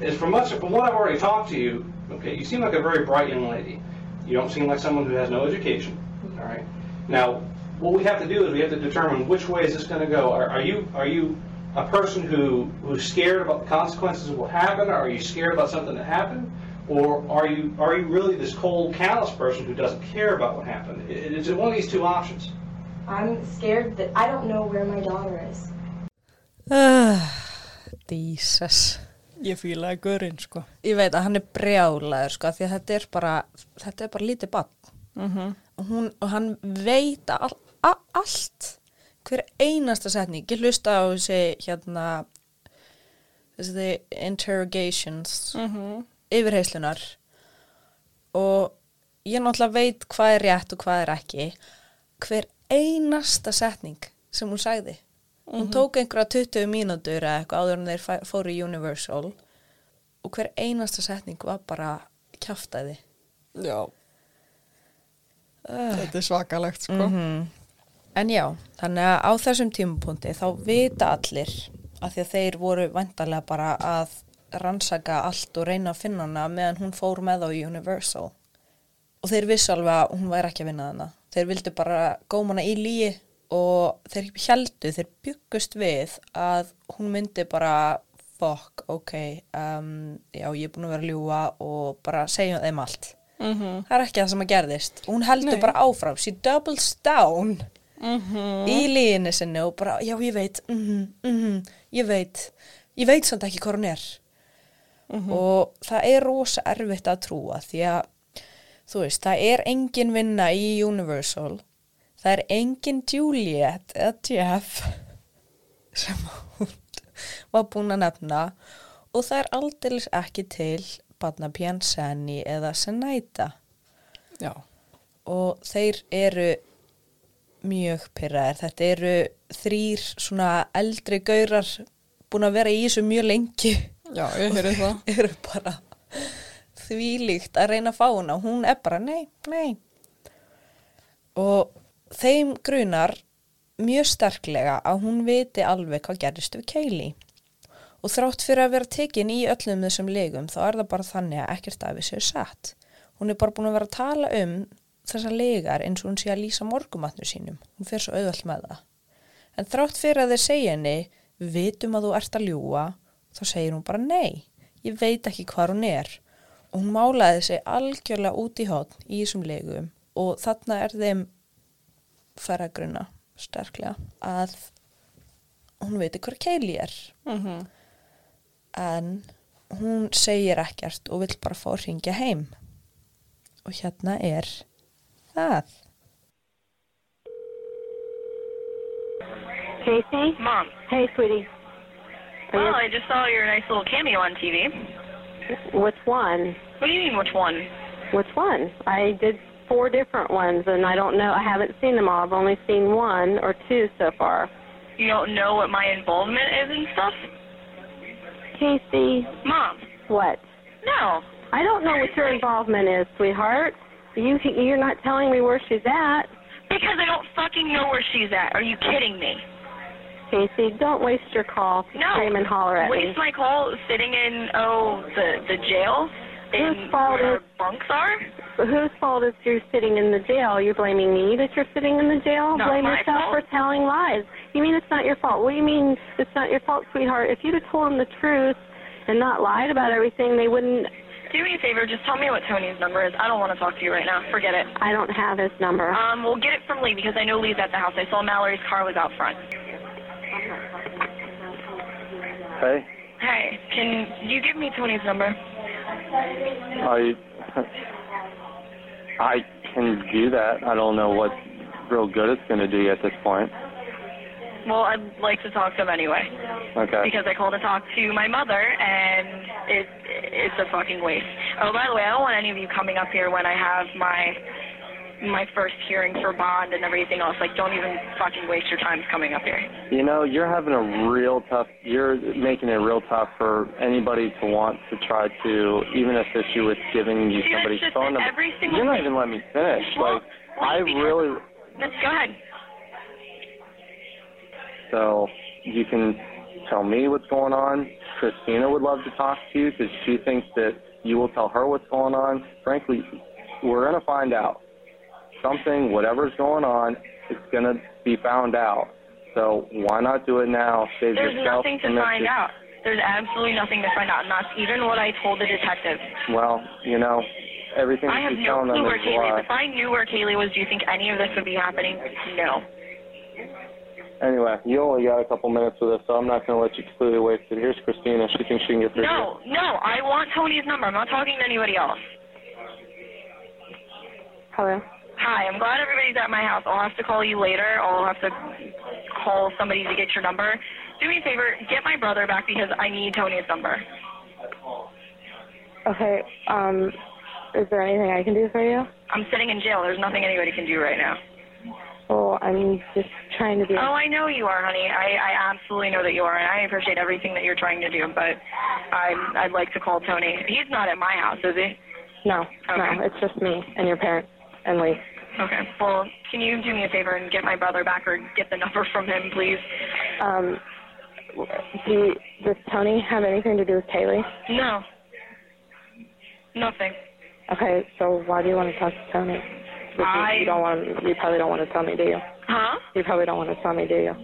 Speaker 5: as from much from what I've already talked to you, okay, you seem like a very bright young lady. You don't seem like someone who has no education. All right. Now, what we have to do is we have to determine which way is this going to go. Are, are you are you a person who who's scared about the consequences of what happened? Or are you scared about something that happened? Or are you are you really this cold, callous person who doesn't care about what happened? It, it's one of these two options.
Speaker 6: I'm scared that I don't know where my daughter is.
Speaker 1: Uh, Jesus.
Speaker 2: Ég fílaði görinn, sko.
Speaker 1: Ég veit að hann er brjálaður sko, því að þetta er bara, þetta er bara lítið bann.
Speaker 2: Mm
Speaker 1: Og, hún, og hann veit all, a, allt, hver einasta setning. Ég hlusta á þessi hérna, þessi interrogations,
Speaker 2: -hmm.
Speaker 1: Yfirheyslunar og ég náttúrulega veit hvað er rétt og hvað er ekki. Hver einasta setning sem hún sagði. Hún tók einhverja 20 mínútur eða eitthvað áður en þeir fóru í Universal og hver einasta setning var bara kjaftaði.
Speaker 2: Já. Þetta er svakalegt, sko.
Speaker 1: Mhm. En já, þannig að á þessum tímapunkti þá vita allir að því að þeir voru vantarlega bara að rannsaka allt og reyna að finna hana meðan hún fór með á Universal. Og þeir vissu alveg að hún væri ekki að vinna hana. Þeir vildu bara góma hana í líi og þeir heldu, þeir byggust við að hún myndi bara fuck, ok, um, já ég er búin að vera að ljúa og bara segja þeim allt.
Speaker 2: Mm
Speaker 1: Það er ekki það sem að gerðist. Hún heldur
Speaker 2: Nei.
Speaker 1: bara áfram. She doubles down
Speaker 2: -hmm.
Speaker 1: í líginni sinni og bara, já, ég veit, mm -hmm, ég veit, ég veit samt ekki hvað hún er. Og það er rosa erfitt að trúa því að, þú veist, það er engin vinna í Universal. Það er engin Juliet eða Jeff sem hún var búin að nefna og það er aldeilis ekki til Badnapjan Senni eða Senaita
Speaker 2: Já.
Speaker 1: og þeir eru mjög pyrraðir. Þetta eru þrýr svona eldri gaurar búin að vera í þessu mjög lengi
Speaker 2: Já, ég heyrði það.
Speaker 1: eru bara þvílíkt að reyna að fá hana. Og hún er bara nei, nei. Og þeim grunar mjög sterklega að hún viti alveg hvað gerist við Kaylee. Og þrátt fyrir að vera tekin í öllum þessum legum þá er það bara þannig að ekkert af þessu er satt. Hún er bara búin að vera að tala um þessar legar eins og hún sé að lýsa morgumatnu sínum. Hún fer svo auðvöld með það. En þrátt fyrir að þeir segja henni vitum að þú ert að ljúa þá segir hún bara nei ég veit ekki hvað hún er og hún málaði sig algjörlega út í hotn í þessum legum og þarna er þeim færagruna sterklega að hún veit hver Keili er
Speaker 2: Mm
Speaker 1: en hún segir ekkert og vill bara fá að ringja heim og hérna er það
Speaker 7: Casey?
Speaker 8: Mom.
Speaker 7: Hey, sweetie.
Speaker 8: Well, I just saw your nice little cameo on TV.
Speaker 7: which one?
Speaker 8: What do you mean, which one?
Speaker 7: Which one? I did four different ones, and I don't know. I haven't seen them all. I've only seen one or two so far.
Speaker 8: You don't know what my involvement is and stuff?
Speaker 7: Casey,
Speaker 8: Mom.
Speaker 7: what?
Speaker 8: No.
Speaker 7: I don't know what your involvement is, sweetheart. You you're not telling me where she's at.
Speaker 8: Because I don't fucking know where she's at. Are you kidding me?
Speaker 7: Casey, don't waste your call to
Speaker 8: No.
Speaker 7: scream and holler at
Speaker 8: Waste
Speaker 7: me.
Speaker 8: my call sitting in, oh, the, the jail?
Speaker 7: Whose fault
Speaker 8: where
Speaker 7: is-
Speaker 8: bunks are?
Speaker 7: Whose fault is you're sitting in the jail? You're blaming me that you're sitting in the jail?
Speaker 8: Not
Speaker 7: Blame yourself
Speaker 8: fault.
Speaker 7: for telling lies. You mean it's not your fault? What do you mean it's not your fault, sweetheart? If you'd have told them the truth and not lied about everything, they wouldn't.
Speaker 8: Do me a favor, just tell me what Tony's number is. I don't want to talk to you right now. Forget it.
Speaker 7: I don't have his number.
Speaker 8: Um, we'll get it from Lee because I know Lee's at the house. I saw Mallory's car was out front.
Speaker 9: Hey,
Speaker 8: Hey, can you give me Tony's number?
Speaker 9: I I can do that. I don't know what real good it's going to do you at this point.
Speaker 8: Well, I'd like to talk to him anyway
Speaker 9: Okay.
Speaker 8: because I called to talk to my mother, and it it's a fucking waste. Oh, by the way, I don't want any of you coming up here when I have my my first hearing for bond and everything else. Like, don't even fucking waste your time coming up here.
Speaker 9: You know, you're having a real tough. You're making it real tough for anybody to want to try to even assist you with giving you
Speaker 8: Dude,
Speaker 9: somebody's phone number. You're not even letting me finish.
Speaker 8: Well,
Speaker 9: like, I really.
Speaker 8: Let's go ahead.
Speaker 9: So you can tell me what's going on. Christina would love to talk to you because she thinks that you will tell her what's going on. Frankly, we're going to find out. Something, whatever's going on, it's going to be found out. So why not do it now? Save
Speaker 8: There's
Speaker 9: yourself
Speaker 8: nothing to find
Speaker 9: message.
Speaker 8: out. There's absolutely nothing to find out, and that's even what I told the detective.
Speaker 9: Well, you know, everything
Speaker 8: I
Speaker 9: that
Speaker 8: have
Speaker 9: she's
Speaker 8: no
Speaker 9: telling them
Speaker 8: clue where
Speaker 9: is a
Speaker 8: Kaylee
Speaker 9: lie.
Speaker 8: is. If I knew where Kaylee was, do you think any of this would be happening? No.
Speaker 9: Anyway, you only got a couple minutes with us, so I'm not going to let you completely waste it. Here's Christina. She thinks she can get through to you.
Speaker 8: No, no, I want Tony's number. I'm not talking to anybody else.
Speaker 4: Hello.
Speaker 8: Hi, I'm glad everybody's at my house. I'll have to call you later. I'll have to call somebody to get your number. Do me a favor, get my brother back because I need Tony's number.
Speaker 4: Okay. Um, is there anything I can do for you?
Speaker 8: I'm sitting in jail. There's nothing anybody can do right now.
Speaker 4: Well, I'm just trying to be.
Speaker 8: Oh, I know you are, honey. I, I absolutely know that you are, and I appreciate everything that you're trying to do. But I, I'd like to call Tony. He's not at my house, is he?
Speaker 4: No,
Speaker 8: Okay.
Speaker 4: no, it's just me and your parents and Lee.
Speaker 8: Okay. Well, can you do me a favor and get my brother back, or get the number from him, please?
Speaker 4: Um, do does Tony have anything to do with Kaylee?
Speaker 8: No. Nothing.
Speaker 4: Okay, so why do you want to talk to Tony? Because
Speaker 8: I-
Speaker 4: you don't want. You probably don't want to tell me, do you?
Speaker 8: Huh?
Speaker 4: You probably don't want to tell me, do you?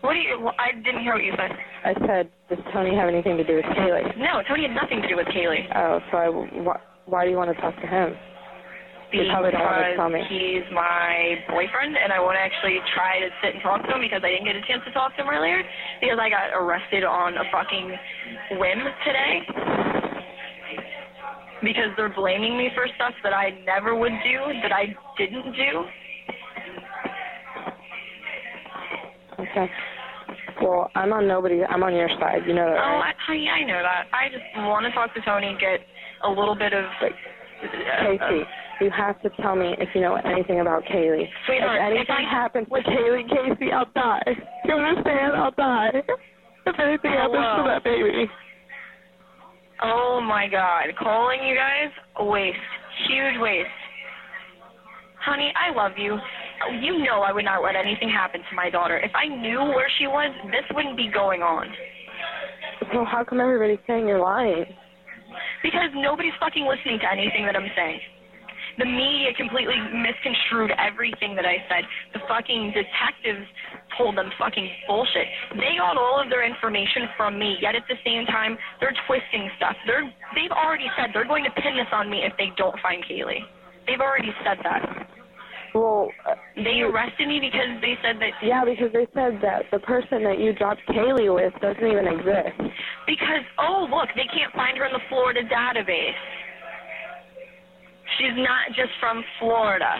Speaker 8: What do you? Well, I didn't hear what you said.
Speaker 4: I said, does Tony have anything to do with Kaylee?
Speaker 8: No, Tony had nothing to do with Kaylee.
Speaker 4: Oh, so I, wh- why do you want to talk to him?
Speaker 8: Because he's my boyfriend, and I want to actually try to sit and talk to him because I didn't get a chance to talk to him earlier because I got arrested on a fucking whim today. Because they're blaming me for stuff that I never would do, that I didn't do.
Speaker 4: Okay. Well, I'm on nobody. I'm on your side. You know that,
Speaker 8: Oh. I, honey, I know that. I just want to talk to Tony, and get a little bit of.
Speaker 4: Wait. Casey, you have to tell me if you know anything about Kaylee.
Speaker 8: Sweetheart,
Speaker 4: if anything
Speaker 8: if I-
Speaker 4: happens to Kaylee, Casey, I'll die. You understand? I'll die. If anything happens to that baby.
Speaker 8: Oh my god, calling you guys? A waste. Huge waste. Honey, I love you. You know I would not let anything happen to my daughter. If I knew where she was, this wouldn't be going on.
Speaker 4: So how come everybody's saying you're lying?
Speaker 8: Because nobody's fucking listening to anything that I'm saying. The media completely misconstrued everything that I said. The fucking detectives told them fucking bullshit. They got all of their information from me, yet at the same time, they're twisting stuff. They're, they've already said they're going to pin this on me if they don't find Kaylee. They've already said that.
Speaker 4: Well, uh,
Speaker 8: They arrested me because they said that
Speaker 4: yeah, because they said that the person that you dropped Kaylee with doesn't even exist.
Speaker 8: Because, oh, look, they can't find her in the Florida database. She's not just from Florida.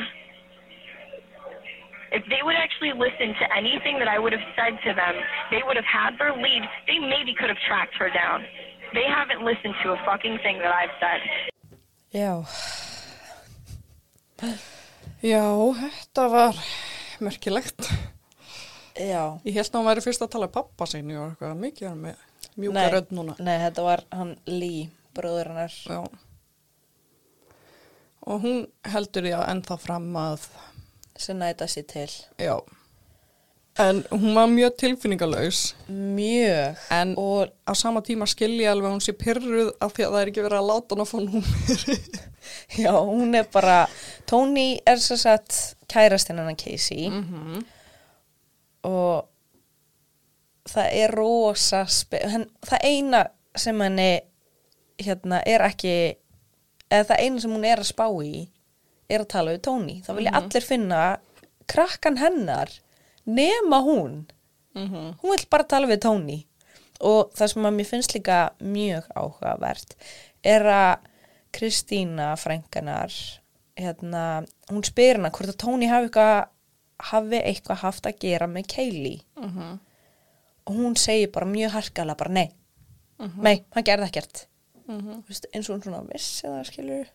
Speaker 8: If they would actually listen to anything that I would have said to them, they would have had their lead. They maybe could have tracked her down. They haven't listened to a fucking thing that I've said.
Speaker 1: Já,
Speaker 2: Já, þetta var merkilegt.
Speaker 1: já.
Speaker 2: Ég held að hann væri fyrst að tala um pappa sinni og eitthvað mikið hann með mjúka rödd núna.
Speaker 1: Nei, þetta var hann Lee, bróður hennar.
Speaker 2: Já. Og hún heldur því að ennþá fram að,
Speaker 1: sem næta sér til.
Speaker 2: já. En hún var mjög tilfinningalaus.
Speaker 1: Mjög.
Speaker 2: En
Speaker 1: Og
Speaker 2: á sama tíma skilja alveg að hún sé pyrruð af því að það er ekki verið að láta hann að fá númeri.
Speaker 1: já, hún er bara, Tony er svo satt kærastinn hennar Casey
Speaker 2: Mhm.
Speaker 1: og það er rosa, henn, það eina sem henni hérna er ekki, eða það eina sem hún er að spá í er að tala við Tony. Það vilja allir finna krakkan hennar nema hún.
Speaker 2: Mhm.
Speaker 1: Hún vill bara tala við Tony og það sem að mér finnst líka mjög áhugavert er að Kristína frænganar hérna, hún spyr hana hvort að Tony hafi eitthvað hafi eitthvað haft að gera með Kaylee
Speaker 2: Mhm.
Speaker 1: og hún segir bara mjög harkalega bara nei,
Speaker 2: Mhm.
Speaker 1: nei, hann gerði ekkert
Speaker 2: Mhm.
Speaker 1: Þú veist, eins og hún svona vissi það skilur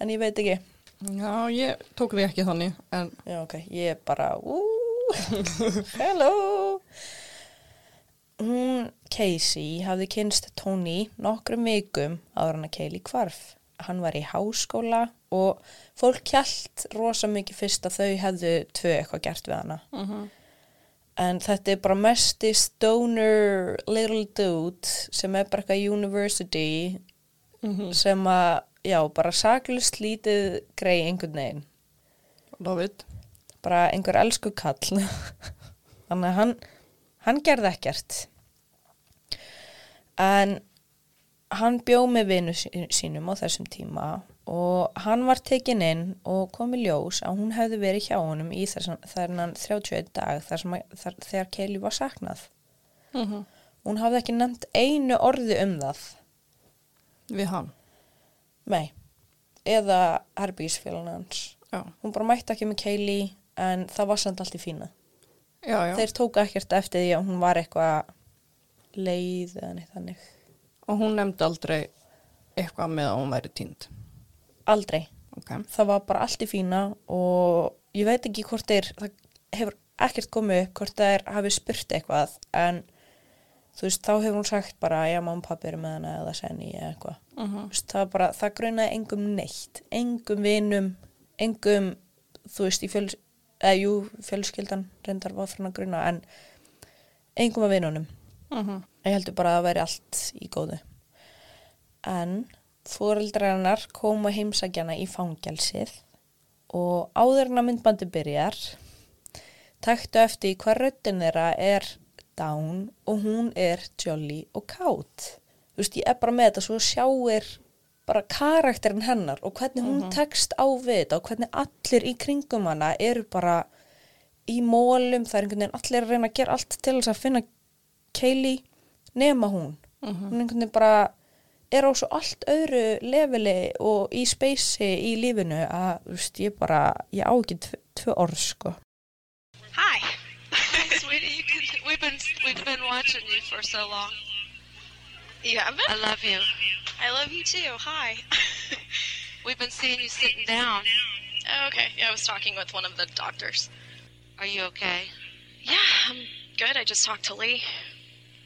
Speaker 1: en ég veit ekki
Speaker 2: Já, ég tók því ekki þannig, en
Speaker 1: Já, ok, ég bara ú, hello Hún, Casey, hafði kynst Tony nokkrum vikum áður hann að Kaylee hvarf. Hann var í háskóla og fólk kjælt rosa mikið fyrst að þau hefðu tvö eitthvað gert við hana.
Speaker 2: Mhm.
Speaker 1: En þetta er bara mesti stoner little dude sem er bara eitthvað university
Speaker 2: Mhm.
Speaker 1: sem að, já, bara saklust lítið grei einhvern veginn.
Speaker 2: David.
Speaker 1: Bara einhver elsku kall. Þannig að hann, hann gerði ekkert. En hann bjó með vinu sínum á þessum tíma og hann var tekinn inn og kom í ljós að hún hefði verið hjá honum í þennan 31 dag þar að, þar, þegar Kelly var saknað.
Speaker 2: Mhm.
Speaker 1: Hún hafði ekki nefnt einu orði um það.
Speaker 2: Við hann.
Speaker 1: Nei. Eða.
Speaker 2: Já.
Speaker 1: Hún bara mætti ekki með Kaylee en það var samt allt í fína.
Speaker 2: Já, já.
Speaker 1: Þeir tóku ekkert eftir því að hún var eitthvað leið eða neitt þannig.
Speaker 2: Og hún nefndi aldrei eitthvað með að hún væri týnd.
Speaker 1: Aldrei.
Speaker 2: Ok.
Speaker 1: Það var bara allt í fína og ég veit ekki hvort þeir, það hefur ekkert komið upp hvort þeir hafi spurt eitthvað en þú veist, þá hefur hún sagt bara já, mamma og pappi eru með hana eða senni eða eitthvað.
Speaker 2: Mhm.
Speaker 1: Þú veist, það bara, það grunaði engum neitt, engum vinum, engum, þú veist, í fjöls, eða jú, fjölskyldan reyndar var fyrir að gruna en engum af vinunum.
Speaker 2: Mhm.
Speaker 1: Ég heldur bara að væri allt í góðu. En fóreldrar hennar koma heimsækjana í fangelsið og áður en að myndbandi byrjar taktu eftir í hvað röddin þeirra er down og hún er jolly og kátt. Þú veist, ég er bara með þetta svo sjáir bara karakterin hennar og hvernig hún
Speaker 2: Mhm.
Speaker 1: tekst á við þetta og hvernig allir í kringum hana eru bara í mólum, það er einhvern veginn allir að reyna að gera allt til þess að finna Kaylee nema hún.
Speaker 2: Mhm.
Speaker 1: Hún einhvern veginn bara er á svo allt öðru leveli og í speysi í lífinu að, þú veist, ég bara, ég á ekki tv tvö orð, sko.
Speaker 10: Hi. Sweetie, you can, we've been we've been watching you for so long. You haven't? I love you. I love you too. Hi. we've been seeing you sitting down.
Speaker 11: Oh, okay. Yeah, I was talking with one of the doctors.
Speaker 10: Are you okay?
Speaker 11: Yeah, I'm good. I just talked to Lee.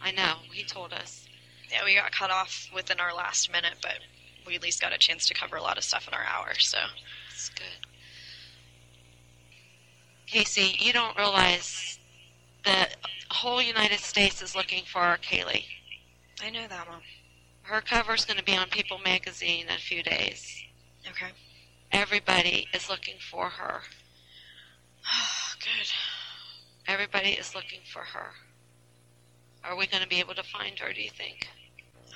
Speaker 10: I know. He told us.
Speaker 11: Yeah, we got cut off within our last minute, but we at least got a chance to cover a lot of stuff in our hour, so.
Speaker 10: It's good. Casey, you don't realize the whole United States is looking for our Kaylee.
Speaker 11: I know that, one.
Speaker 10: Her cover's going to be on People magazine in a few days.
Speaker 11: Okay.
Speaker 10: Everybody is looking for her.
Speaker 11: Oh, good.
Speaker 10: Everybody is looking for her. Are we going to be able to find her, do you think?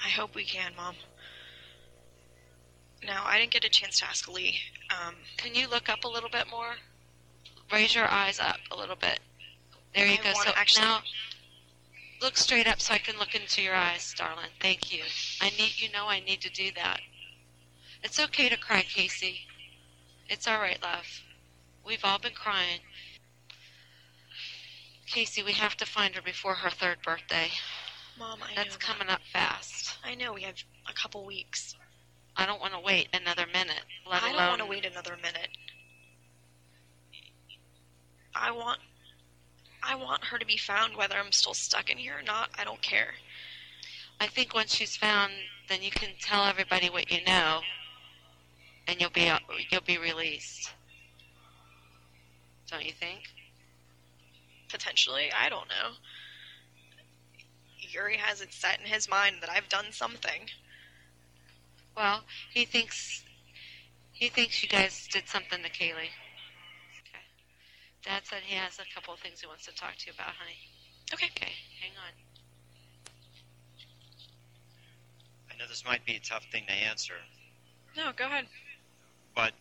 Speaker 11: I hope we can, Mom. Now, I didn't get a chance to ask Lee. Um,
Speaker 10: Can you look up a little bit more? Raise your eyes up a little bit. There you
Speaker 11: I
Speaker 10: go. So
Speaker 11: actually-
Speaker 10: now look straight up so I can look into your eyes, darling. Thank you. I need you know I need to do that. It's okay to cry, Casey. It's all right, love. We've all been crying. Casey, we have to find her before her third birthday.
Speaker 11: Mom, I know That's
Speaker 10: coming
Speaker 11: that.
Speaker 10: up fast.
Speaker 11: I know we have a couple weeks.
Speaker 10: I don't want to wait another minute,
Speaker 11: I
Speaker 10: alone
Speaker 11: don't want to wait another minute. I want I want her to be found whether I'm still stuck in here or not. I don't care.
Speaker 10: I think once she's found, then you can tell everybody what you know, and you'll be you'll be released. Don't you think?
Speaker 11: Potentially, I don't know. Yuri has it set in his mind that I've done something.
Speaker 10: Well, he thinks he thinks you guys did something to Kaylee. Okay. Dad said he has a couple of things he wants to talk to you about, honey.
Speaker 11: Okay.
Speaker 10: Okay, hang on.
Speaker 12: I know this might be a tough thing to answer,
Speaker 11: No, go ahead.
Speaker 12: but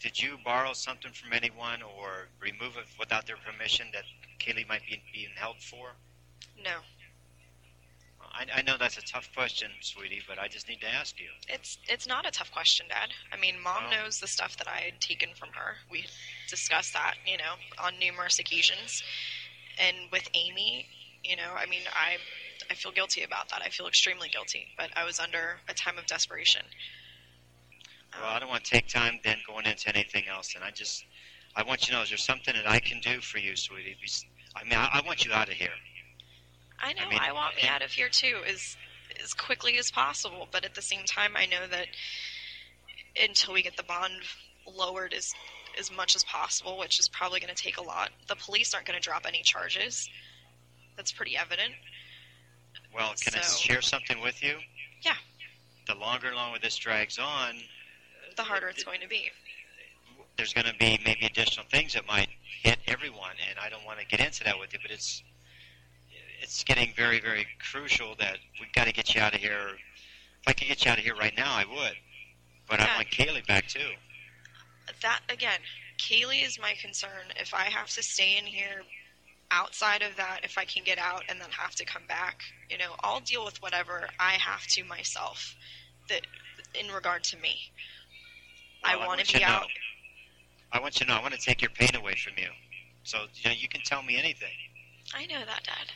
Speaker 12: did you borrow something from anyone or remove it without their permission that Kaylee might be being held for?
Speaker 11: No.
Speaker 12: I, I know that's a tough question, sweetie, but I just need to ask you.
Speaker 6: It's it's not a tough question, Dad. I mean, Mom knows the stuff that I had taken from her. We discussed that, you know, on numerous occasions. And with Amy, you know, I mean, I I feel guilty about that. I feel extremely guilty, but I was under a time of desperation.
Speaker 12: Well, I don't want to take time then going into anything else, and I just, I want you to know, is there something that I can do for you, sweetie? I mean, I, I want you out of here.
Speaker 6: I know
Speaker 12: I mean,
Speaker 6: I want me out of here too as as quickly as possible, but at the same time I know that until we get the bond lowered as as much as possible, which is probably going to take a lot. The police aren't going to drop any charges. That's pretty evident.
Speaker 12: Well, can I share something with you?
Speaker 6: Yeah.
Speaker 12: The longer and longer this drags on,
Speaker 6: The harder it's going to be.
Speaker 12: there's going to be maybe additional things that might hit everyone, and I don't want to get into that with you, but it's it's getting very, very crucial that we've got to get you out of here. If I could get you out of here right now, I would. But I want Kaylee back too.
Speaker 6: That again, Kaylee is my concern. If I have to stay in here outside of that, if I can get out and then have to come back, you know, I'll deal with whatever I have to myself that in regard to me. I
Speaker 12: Well,
Speaker 6: want
Speaker 12: want
Speaker 6: to be
Speaker 12: to know.
Speaker 6: out.
Speaker 12: I want you to know I want to take your pain away from you. So you know you can tell me anything.
Speaker 6: I know that, Dad.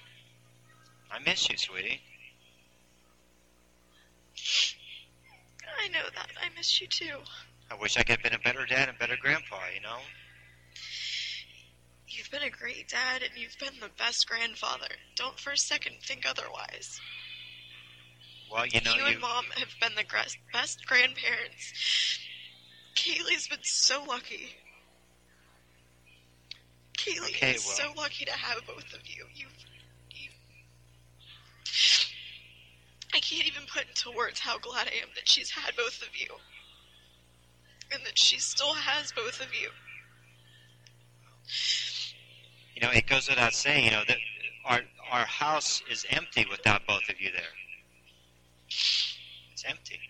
Speaker 12: I miss you, sweetie.
Speaker 6: I know that. I miss you too.
Speaker 12: I wish I could have been a better dad and better grandpa. You know.
Speaker 6: You've been a great dad and you've been the best grandfather. Don't for a second think otherwise.
Speaker 12: Well, you know
Speaker 6: you
Speaker 12: you.
Speaker 6: and Mom have been the best grandparents. Kaylee's been so lucky. Kaylee
Speaker 12: Okay,
Speaker 6: is
Speaker 12: well-
Speaker 6: so lucky to have both of you. You've, you. I can't even put into words how glad I am that she's had both of you. And that she still has both of you.
Speaker 12: You know, it goes without saying. You know that our our house is empty without both of you there. It's empty.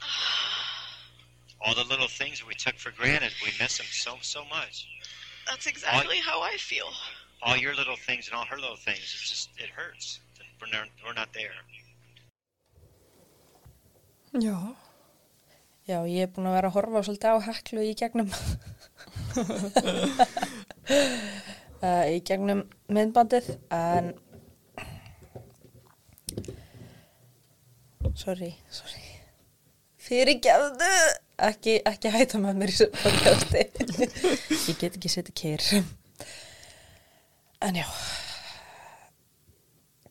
Speaker 12: All the little things we took for granted, we miss them so so much.
Speaker 6: That's exactly how I feel.
Speaker 12: All your little things and all her little things. It's just it hurts. We're not, we're not there.
Speaker 2: Já.
Speaker 1: Já, ég er búin að vera að horfa svolítið á heklu í gegnum uh, í gegnum myndbandið en sorry, sorry. Fyrirgefðu! Ekki, ekki hæta með mér í þessu podcasti. Ég get ekki setið keir en já.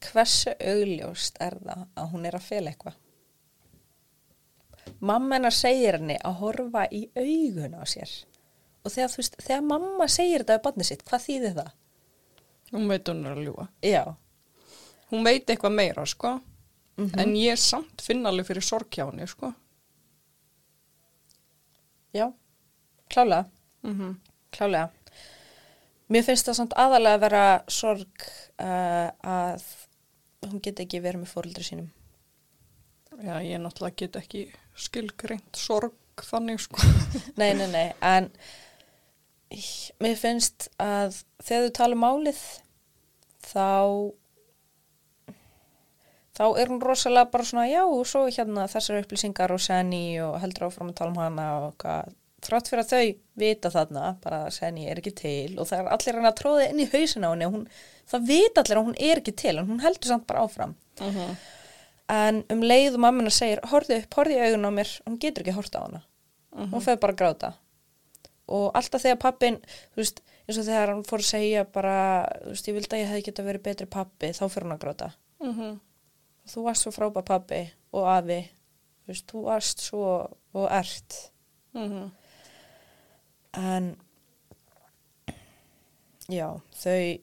Speaker 1: Hversu augljóst er það að hún er að fela eitthvað mamma hennar segir henni að horfa í augun á sér og þegar, veist, þegar mamma segir þetta við barnið sitt, hvað þýðir það?
Speaker 2: Hún veit hún er að ljúa.
Speaker 1: Já.
Speaker 2: Hún veit eitthvað meira, sko.
Speaker 1: Mhm.
Speaker 2: En ég samt finna alveg fyrir sorg hjá henni, sko.
Speaker 1: Já, klálega.
Speaker 2: Mhm.
Speaker 1: Klálega. Mér finnst það samt aðalega að vera sorg uh, að hún get ekki verið með fóröldri sínum.
Speaker 2: Já, ég náttúrulega get ekki skilgreint sorg þannig, sko.
Speaker 1: Nei, nei, nei, en mér finnst að þegar þú tala um málið þá þá er hún rosalega bara svona já og svo hérna þessar upplýsingar og Senni og heldur áfram að tala um hana og hvað þrátt fyrir að þau vita þarna bara að Senni er ekki til og það er allir hann að tróða inn í hausina á henni hún, það vita allir að hún er ekki til en hún heldur samt bara áfram
Speaker 2: Mhm.
Speaker 1: En um leið og mammina segir horfðu upp, horfðu í augun á mér hún getur ekki að horta á hana
Speaker 2: Mhm.
Speaker 1: hún feður bara að gráta og alltaf þegar pappin þú veist, eins og þegar hann fór að segja bara, þú veist, ég vildi að ég hefði geta verið betri pappi, þá fyrir hann að gráta
Speaker 2: Mhm.
Speaker 1: þú varst svo frábær pappi og afi þú veist, þú varst svo og ert
Speaker 2: Mhm.
Speaker 1: en já, þau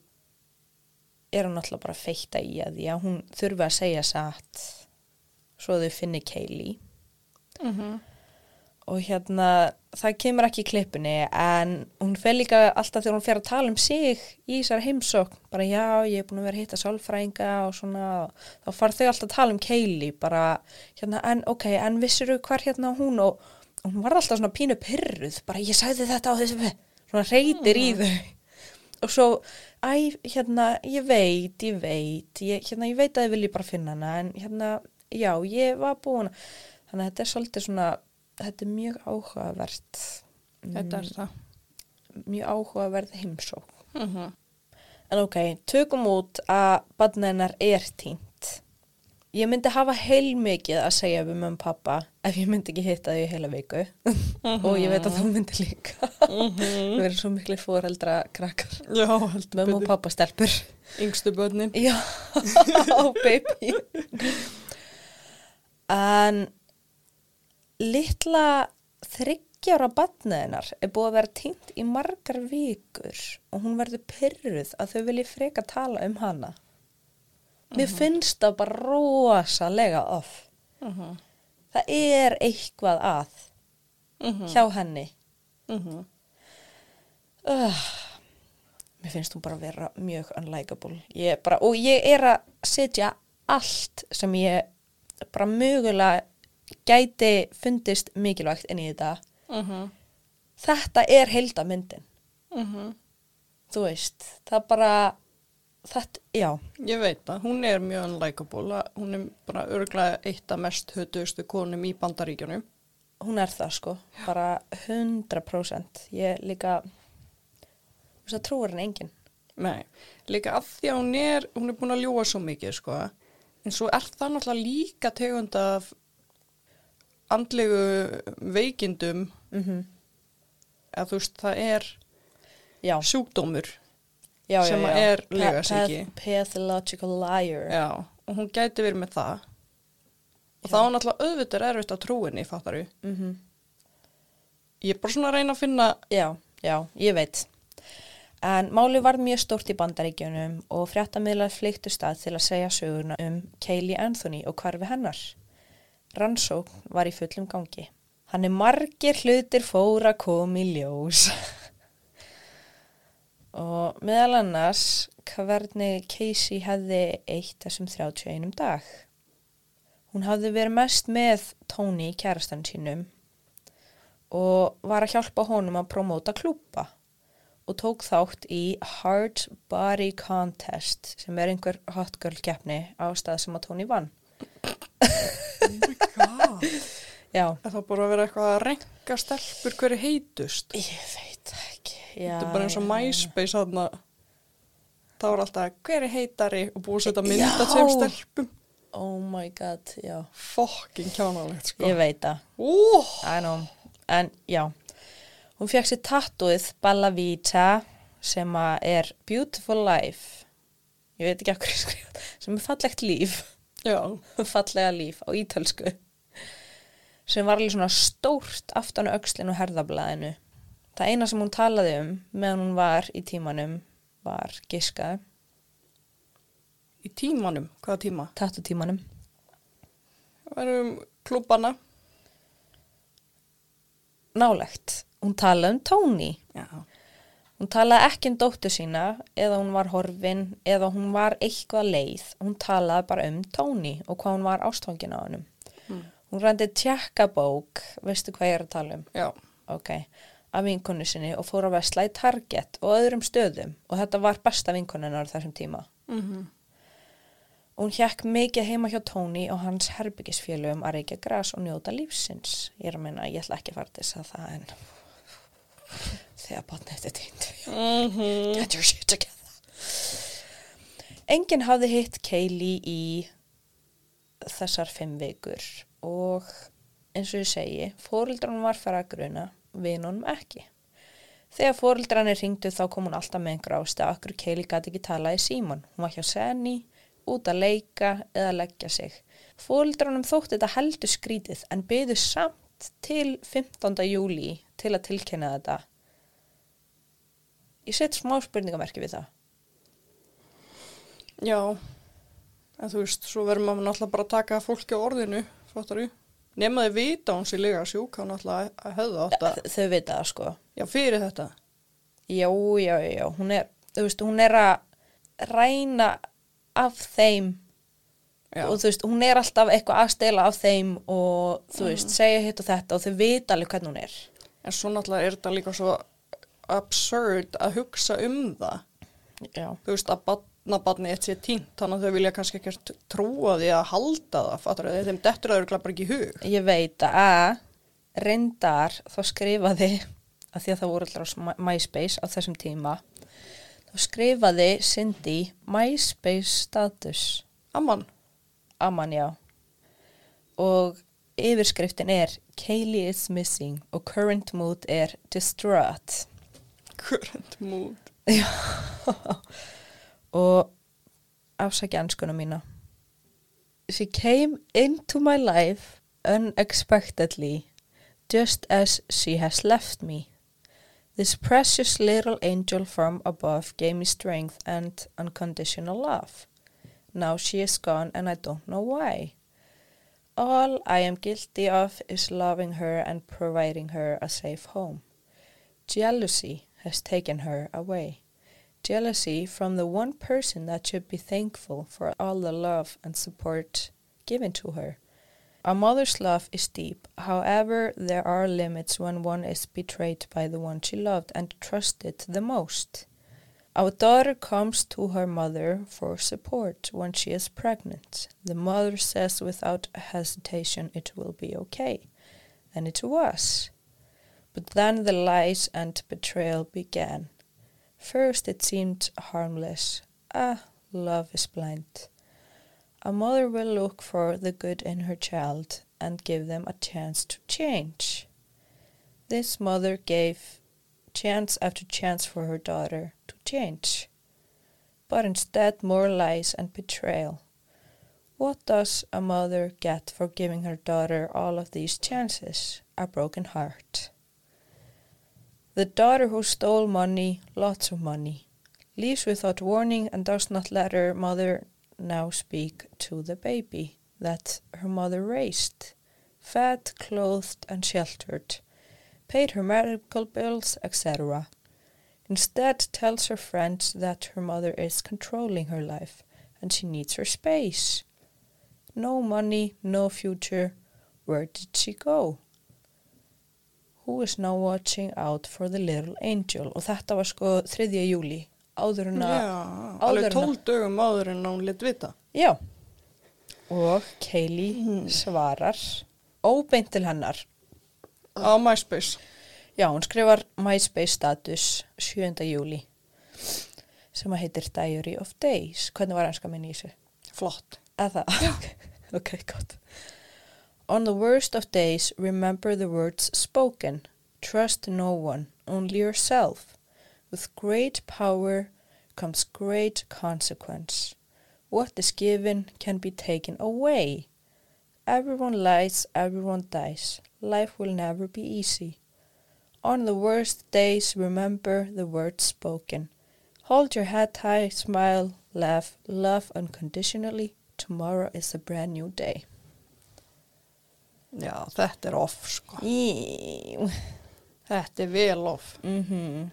Speaker 1: eru náttúrulega bara að feikta í að því að hún þurfi að segja satt svo þau finni Kaylee.
Speaker 2: Mhm.
Speaker 1: og hérna það kemur ekki í klippinni en hún fer líka alltaf þegar hún fer að tala um sig í þessar heimsókn bara já, ég er búin að vera að hitta sálfræðinga og svona, þá far þau alltaf að tala um Kaylee, bara hérna, en ok, en vissirðu hvar hérna hún? Og, og hún var alltaf svona pínu pyrruð bara ég sagði þetta á þessu svona reytir í þau. Og svo, æ, hérna, ég veit, ég veit, ég, hérna, ég veit að ég vilji bara finna hana, en hérna, já, ég var búin að, þannig að þetta er svolítið svona, þetta er mjög áhugavert.
Speaker 2: Þetta er það.
Speaker 1: Mjög áhugaverð heimsók.
Speaker 2: Mhm.
Speaker 1: En ok, tökum út að badnennar er tínt. Ég myndi hafa heilmikið að segja við mömmu og pappa ef ég myndi ekki hitta þau í heila viku og ég veit að þú myndi líka. Við erum svo miklu fóreldra krakkar.
Speaker 2: Já, heldur
Speaker 1: Mömmu og pappa stelpur.
Speaker 2: Yngstu börnin.
Speaker 1: Já, baby. En litla þryggjára badneðinar er búið að vera tínt í margar vikur og hún verður pyrruð að þau vilji freka tala um hana. Mér finnst það bara rosalega off.
Speaker 2: Mhm.
Speaker 1: Það er eitthvað að
Speaker 2: Mhm.
Speaker 1: hjá henni. Uh, mér finnst hún bara vera mjög unlikable. Ég bara, og ég er að setja allt sem ég bara mögulega gæti fundist mikilvægt inn í þetta.
Speaker 2: Mhm.
Speaker 1: Þetta er heildamyndin.
Speaker 2: Mhm.
Speaker 1: Þú veist, það bara, þetta, já.
Speaker 2: Ég veit það, hún er mjög unlikable, hún er bara örglega eitt af mest hötuðustu konum í bandaríkjunum.
Speaker 1: Hún er það sko, bara 100%. Ég líka, þú veist að trúur henni enginn.
Speaker 2: Nei, líka af því að hún er, hún er búin að ljúa svo mikið, sko. En svo er það náttúrulega líka tegund af andlegu veikindum,
Speaker 1: Mhm.
Speaker 2: að þú veist, það er
Speaker 1: Já.
Speaker 2: sjúkdómur
Speaker 1: Já,
Speaker 2: sem
Speaker 1: já.
Speaker 2: er
Speaker 1: path- Pathological liar.
Speaker 2: Já, og hún gæti verið með það. Og þá er náttúrulega auðvitað er erfitt að trúinni, fattar þú?
Speaker 1: Mhm.
Speaker 2: Ég er bara svona að reyna að finna...
Speaker 1: Já, já, ég veit. En máli var mjög stórt í bandaríkjunum og fréttamiðlar fleiktu stað til að segja söguna um Kaylee Anthony og hvarfi hennar. Rannsókn var í fullum gangi. Hann er margir hlutir fóra kom í ljós. og meðal annars hvernig Casey hefði eitt þessum 31 dag. Hún hafði verið mest með Tony, kærastan sínum, og var að hjálpa honum að promóta klúpa og tók þátt í Hard Body Contest sem er einhver hot girl keppni á stað sem að Tony vann. Já.
Speaker 2: Er það bara að vera eitthvað að renka stelpur hverju heitust?
Speaker 1: Ég veit ekki.
Speaker 2: Þetta er bara eins og MySpace þarna. Það var alltaf hver er heitari og búið að setja mynda tveim stelpum.
Speaker 1: Oh my god, já.
Speaker 2: Fokking kjánalegt, sko.
Speaker 1: Ég veit það. Know. En já, hún fekk sér tattúið Balla Vita sem að er Beautiful Life. Ég veit ekki það. Sem er fallegt líf.
Speaker 2: Já.
Speaker 1: Fallega líf á ítölsku. Sem var alveg svona stórt aftan á öxlinu og herðablaðinu. Það eina sem hún talaði um meðan hún var í tímanum var giskaði.
Speaker 2: Í tímanum? Hvaða tíma?
Speaker 1: Tattu tímanum.
Speaker 2: Það erum klúbana.
Speaker 1: Nálegt. Hún talaði um Tony.
Speaker 2: Já.
Speaker 1: Hún talaði ekki um dóttu sína eða hún var horfin eða hún var eitthvað leið. Hún talaði bara um Tony og hvað hún var ástfangin á hannum.
Speaker 2: Mm.
Speaker 1: Hún rændi tjekkabók, veistu hvað ég er að tala um?
Speaker 2: Já.
Speaker 1: Ok, af vinkonu sinni og fór að vesla í Target og öðrum stöðum og þetta var besta vinkonunar þessum tíma.
Speaker 2: Mhm.
Speaker 1: Og hún hjekk mikið heima hjá Tony og hans herbyggisfélögum að reykja gras og njóta lífsins. Ég er að meina, ég ætla ekki að fara til þess að það en þegar bátna þetta týnd.
Speaker 2: Mhm.
Speaker 1: Get your shit together. Enginn hafði hitt Kaylee í þessar fimm vikur og eins og ég segi, fóreldranum var fyrir að gruna, vinunum ekki. Þegar fóreldranir ringdu þá kom hún alltaf með einhver ástu að okkur Kaylee gæti ekki tala í síman. Hún var hjá Senni, út að leika eða leggja sig. Fóreldranum þótti þetta heldur skrítið en byðu samt til 15. júli til að tilkynna þetta. Ég set smá spurningamerki við það.
Speaker 2: Já. En þú veist, svo verður maður náttúrulega bara að taka fólki á orðinu, fattar þú? Nefna þið vita að hún sé lega sjúk, hann náttúrulega að höfða átt að...
Speaker 1: Þau vita það sko.
Speaker 2: Já, fyrir þetta.
Speaker 1: Já, já, já. Hún er, þú veist, hún er að ræna af þeim
Speaker 2: Já.
Speaker 1: og þú veist, hún er alltaf eitthvað að stela af þeim og þú veist,
Speaker 2: Mhm.
Speaker 1: segja hitt og þetta og þau vita alveg hvernig hún er.
Speaker 2: En svo náttúrulega er þetta líka svo absurd að hugsa um það.
Speaker 1: Já.
Speaker 2: Þú veist að barnabarni eitt sé tínt, þannig að þau vilja kannski ekki trúa því að halda það, fattur þau, þeim dettur það örugglega bara ekki í hug.
Speaker 1: Ég veit að reyndar þá skrifaði, að því að það voru alltaf á MySpace á þessum tíma, þá skrifaði Cindy MySpace status.
Speaker 2: Amman?
Speaker 1: Amman, já. Og yfirskriftin er Kaylee is missing og current mood er distraught.
Speaker 2: Current mood.
Speaker 1: Já. Og afsækja anskuna mína. She came into my life unexpectedly just as she has left me. This precious little angel from above gave me strength and unconditional love. Now she is gone and I don't know why. All I am guilty of is loving her and providing her a safe home. Jealousy has taken her away. Jealousy from the one person that should be thankful for all the love and support given to her. A mother's love is deep. However, there are limits when one is betrayed by the one she loved and trusted the most. Our daughter comes to her mother for support when she is pregnant. The mother says without hesitation it will be okay. And it was. But then the lies and betrayal began. First it seemed harmless. Ah, love is blind. A mother will look for the good in her child and give them a chance to change. This mother gave chance after chance for her daughter to change, but instead more lies and betrayal. What does a mother get for giving her daughter all of these chances? A broken heart. The daughter who stole money, lots of money, leaves without warning and does not let her mother now speak to the baby that her mother raised, fed, clothed, and sheltered, paid her medical bills, etc. Instead, tells her friends that her mother is controlling her life and she needs her space. No money, no future. Where did she go? Who is now watching out for the little angel? Og þetta var sko 3. júli, áður en að...
Speaker 2: Alveg tól dögum áður en hún lit vita.
Speaker 1: Já, og Kaylee svarar óbeint til hennar.
Speaker 2: Á MySpace.
Speaker 1: Já, hún skrifar MySpace status 7. júli sem að heitir Diary of Days. Hvernig var hanska minni í þessu?
Speaker 2: Flott.
Speaker 1: Eða ok, gott. On the worst of days, remember the words spoken. Trust no one, only yourself. With great power comes great consequence. What is given can be taken away. Everyone lies, everyone dies. Life will never be easy. On the worst days, remember the words spoken. Hold your head high, smile, laugh, love unconditionally. Tomorrow is a brand new day.
Speaker 2: Já, þetta er off, sko.
Speaker 1: Í,
Speaker 2: Þetta er vel off.
Speaker 1: mm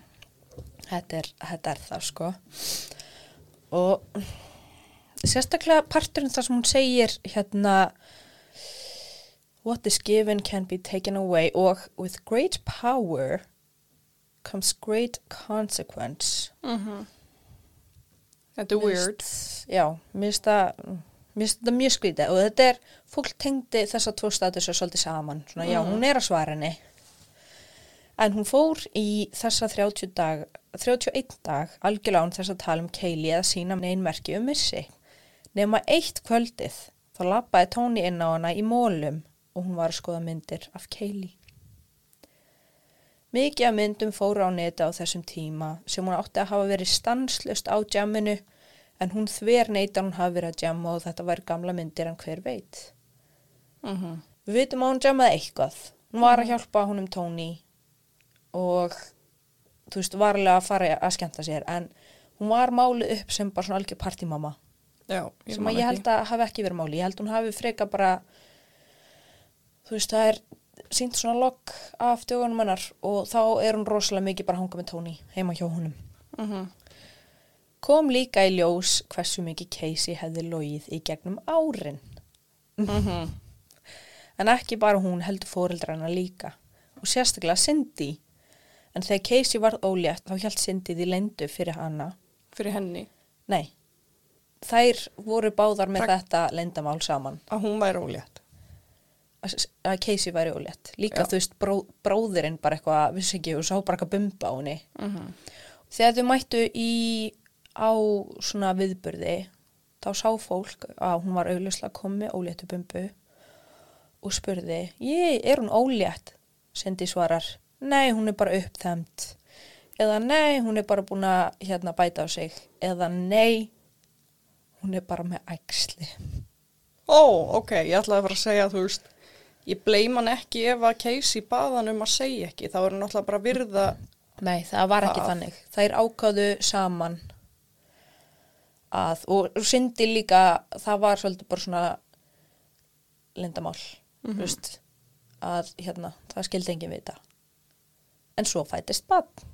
Speaker 1: þetta, er, þetta er það sko og sérstaklega parturinn þar sem hún segir hérna what is given can be taken away og with great power comes great consequence
Speaker 2: Mm Þetta er weird.
Speaker 1: já, mér finnst það mér finnst þetta mjög skrítið og þetta er fólk tengdi þessa tvo statusar svolítið saman. Svona, já,
Speaker 2: Mhm.
Speaker 1: hún er að svara henni. En hún fór í þessa 30 dag 31 dag algjörlega án þess að tala um keili eða sína neinn merki um missi nema eitt kvöldið þá lappaði Tóni inn á hana í mólum og hún var að skoða myndir af keili Mikið af myndum fóru á neti á þessum tíma sem hún átti að hafa verið stanslust á jamminu en hún þver neyta hún hafi verið að jamma og þetta væri gamla myndir en hver veit.
Speaker 2: Mhm.
Speaker 1: Við vitum að hún jammaði eitthvað. Hún var að hjálpa honum Tóni og þú veist, varlega að fara að skemmta sér en hún var málið upp sem bara svona algjör
Speaker 2: ég
Speaker 1: sem að ég held að hafi ekki verið máli. Ég held hún hafi freka bara þú veist, það er sínt svona logg af dögunum hennar og þá er hún rosalega mikið bara að hanga með Tóni heima hjá honum.
Speaker 2: Mhm.
Speaker 1: Kom líka í ljós hversu mikið Casey hefði logið í gegnum árin.
Speaker 2: Mhm.
Speaker 1: En ekki bara hún heldur fóreldra hennar líka. Og sérstaklega Cindy. En þegar Casey varð ólétt þá hjælt Cindy því lendu fyrir hana.
Speaker 2: Fyrir henni?
Speaker 1: Nei. Þær voru báðar með
Speaker 2: Prak-
Speaker 1: þetta lendamál saman.
Speaker 2: Að hún væri ólétt?
Speaker 1: Að, Casey væri ólétt. Líka
Speaker 2: Já.
Speaker 1: þú veist bró, bróðirinn bara eitthvað, vissi ekki, og sá bara eitthvað bumba á henni.
Speaker 2: Mhm.
Speaker 1: Þegar þau mættu í á svona viðburði þá sá fólk að hún var augljóslega komið óléttu bumbu og spurði, ég, er hún ólétt? Sendi svarar, nei, hún er bara uppþemd. Eða nei, hún er bara búin að hérna bæta á sig. Eða nei, hún er bara með ægsli.
Speaker 2: Ó, ok, ég ætlaði bara að segja, þú veist, ég bleim hann ekki ef að Casey baðan um að segja ekki, þá er hann náttúrulega bara virða
Speaker 1: Nei, það var ekki
Speaker 2: Það.
Speaker 1: þannig. Þær ákváðu saman að, og, syndi líka, það var svolítið bara svona lindamál, þú veist, að hérna, það skildi enginn vita. En svo fættist badn.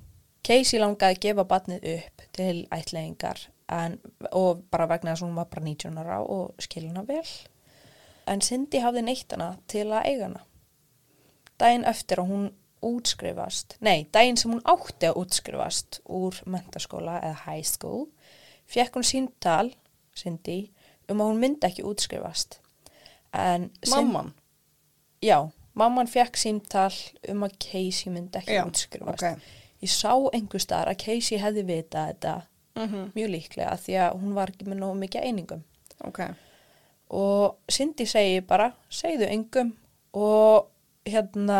Speaker 1: Casey langaði að gefa badnið upp til ætlingar en, og bara vegna þess að hún var bara 19 ára og skilina vel. En Cindy hafði neitt hana til að eiga hana. Daginn eftir að hún útskrifast, nei, daginn sem hún átti að útskrifast úr mentaskóla eða high school, fekk hún síntal, Cindy, um að hún myndi ekki útskrifast. En
Speaker 2: Mamman?
Speaker 1: Já, mamman fekk síntal um að Casey myndi ekki
Speaker 2: Já,
Speaker 1: útskrifast.
Speaker 2: ok.
Speaker 1: Ég sá einhver staðar að Casey hefði vitað þetta
Speaker 2: Mhm.
Speaker 1: mjög líklega því að hún var ekki með nógu mikið einingum.
Speaker 2: Ok.
Speaker 1: Og Cindy segi bara, segðu engum og hérna,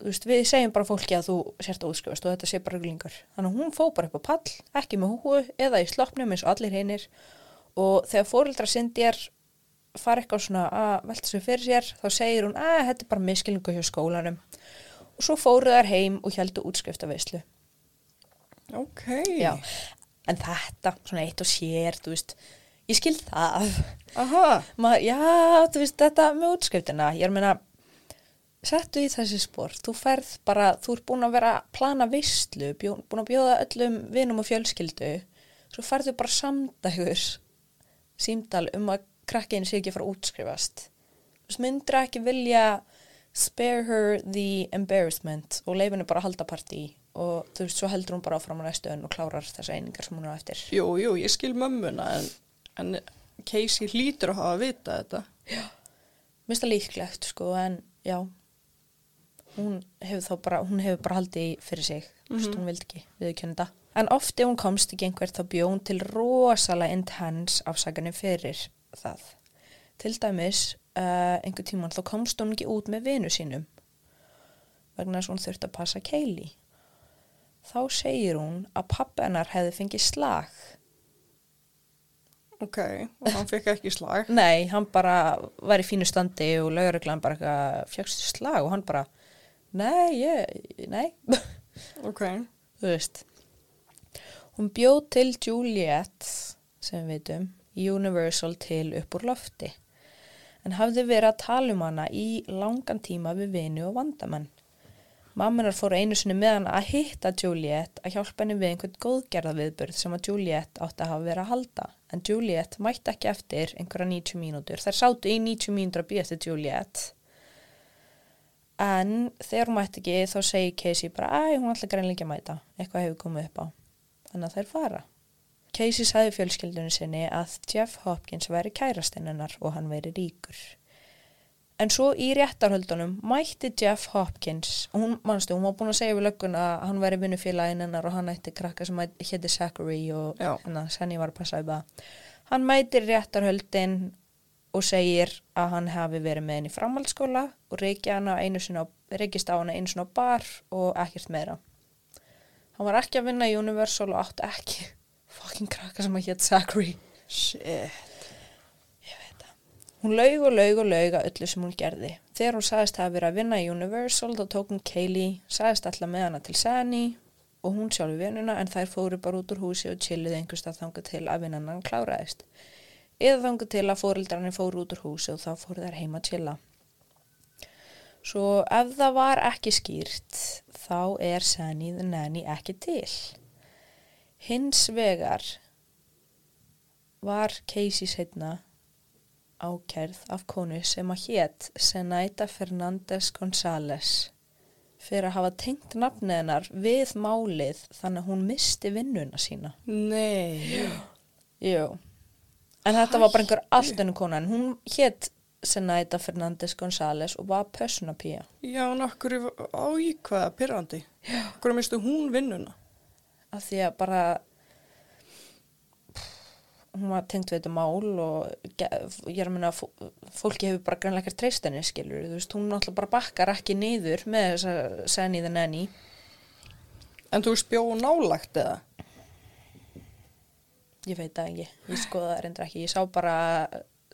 Speaker 1: þú veist, við segjum bara fólki að þú sért að útskrifast og þetta sé bara ruglingur. Þannig að hún fó bara upp á pall, ekki með húu eða í sloppnum eins og allir hinnir og þegar fóreldra Cindy er fara eitthvað svona að velta sig fyrir sér þá segir hún að þetta er bara miskilningu hjá skólanum og svo fóru þær heim og heldu útskriftaveislu.
Speaker 2: Ok.
Speaker 1: Já, en þetta, svona eitt og sér, þú veist, ég skil það.
Speaker 2: Aha.
Speaker 1: Ma, já, þú veist, þetta með útskriftina, ég er að settu í þessi spór, þú ferð bara, þú ert búin að vera að plana bjó, búin að bjóða öllum vinum og fjölskyldu, svo ferðu bara samdægur símdal um að krakkiðin sé ekki að fara að útskrifast. Þú veist, myndir ekki vilja spare her the embarrassment og leifinu bara halda partí og þú veist, svo heldur hún bara áfram á næstu önn og klárar þessa einingar sem hún á eftir.
Speaker 2: Jú, jú, ég skil mömmuna en, en Casey hlýtur að hafa að vita þetta.
Speaker 1: Mér finnst það líklegt sko en já hún hefur þá bara, hún hefur bara haldið í fyrir sig, mm
Speaker 2: Mhm.
Speaker 1: hún vildi ekki viðkjönda. En oft ef hún komst ekki einhvert þá bjó hún til rosalega intense afsakanir fyrir það. Til dæmis uh, einhver tíman þá komst hún ekki út með vinu sínum vegna þess að hún þurfti að passa Kaylee. Þá segir hún að pappi hennar hefði fengið slag
Speaker 2: Ok, og hann fekk ekki slag.
Speaker 1: Nei, hann bara var í fínu standi og lauruglan bara fjöxtu slag og hann bara, nei, ég, nei.
Speaker 2: ok.
Speaker 1: Þú veist. Hún bjóð til Juliet, sem við veitum, Universal til upp úr lofti. En hafði verið að tala um hana í langan tíma við vini og vandamenn. Mamminar fóru einu sinni með hana að hitta Juliet að hjálpa henni við einhvern góðgerða viðburð sem að Juliet átti að hafa verið að halda. En Juliet mætti ekki eftir einhverja 90 mínútur. Þær sátu í 90 mínútur að býja eftir Juliet. En þegar hún mætti ekki þá segir Casey bara að hún ætla greinlega ekki að mæta. Eitthvað hefur komið upp á. Þannig að þær fara. Casey sagði fjölskyldunni sinni að Jeff Hopkins væri kærastinnunar og hann væri ríkur. En svo í réttarhöldunum mætti Jeff Hopkins og hún, manstu, hún var búin að segja við löggun að hann væri vinnufélaginn hennar og hann ætti krakka sem hétti Zachary og hérna, Senni var að passa upp það. Hann mætir réttarhöldin og segir að hann hafi verið með henni í framhaldsskóla og reykist á hana einu sinna á bar og ekkert meira. Hann var ekki að vinna í Universal og átti ekki fucking krakka sem að hétt Zachary.
Speaker 2: Shit.
Speaker 1: Hún laug og laug og laug að öllu sem hún gerði. Þegar hún sagðist að vera að vinna í Universal þá tók hún Kaylee, sagðist alltaf með hana til Sani og hún sjálfi vinnuna en þær fóru bara út úr húsi og chilluði einhverstað þangað til að vinnan hann kláraðist. Eða þangað til að fóreldrarnir fóru út úr húsi og þá fóru þær heima að chilla. Svo ef það var ekki skýrt þá er the Nanny ekki til. Hins vegar var Casey setna ákærð af konu sem að hétt Senaita Fernández González fyrir að hafa tengt nafnið hennar við málið þannig að hún misti vinnuna sína.
Speaker 2: Nei.
Speaker 1: Jú. En þetta var bara einhver allt önnu kona en hún hétt Senaida Fernandes González og var pössunapía.
Speaker 2: Já, en okkur á í hvaða pyrrandi? Okkur mistu hún vinnuna?
Speaker 1: Af því að bara hún var tengt við þetta mál og ég er að minna að fó- fólki hefur bara grannlega ekkert treyst henni skilur þú veist, hún náttúrulega bara bakkar ekki niður með þess að senni þenni enni
Speaker 2: En þú spjó nálagt eða?
Speaker 1: Ég veit það ekki, ég skoða það reyndir ekki ég sá bara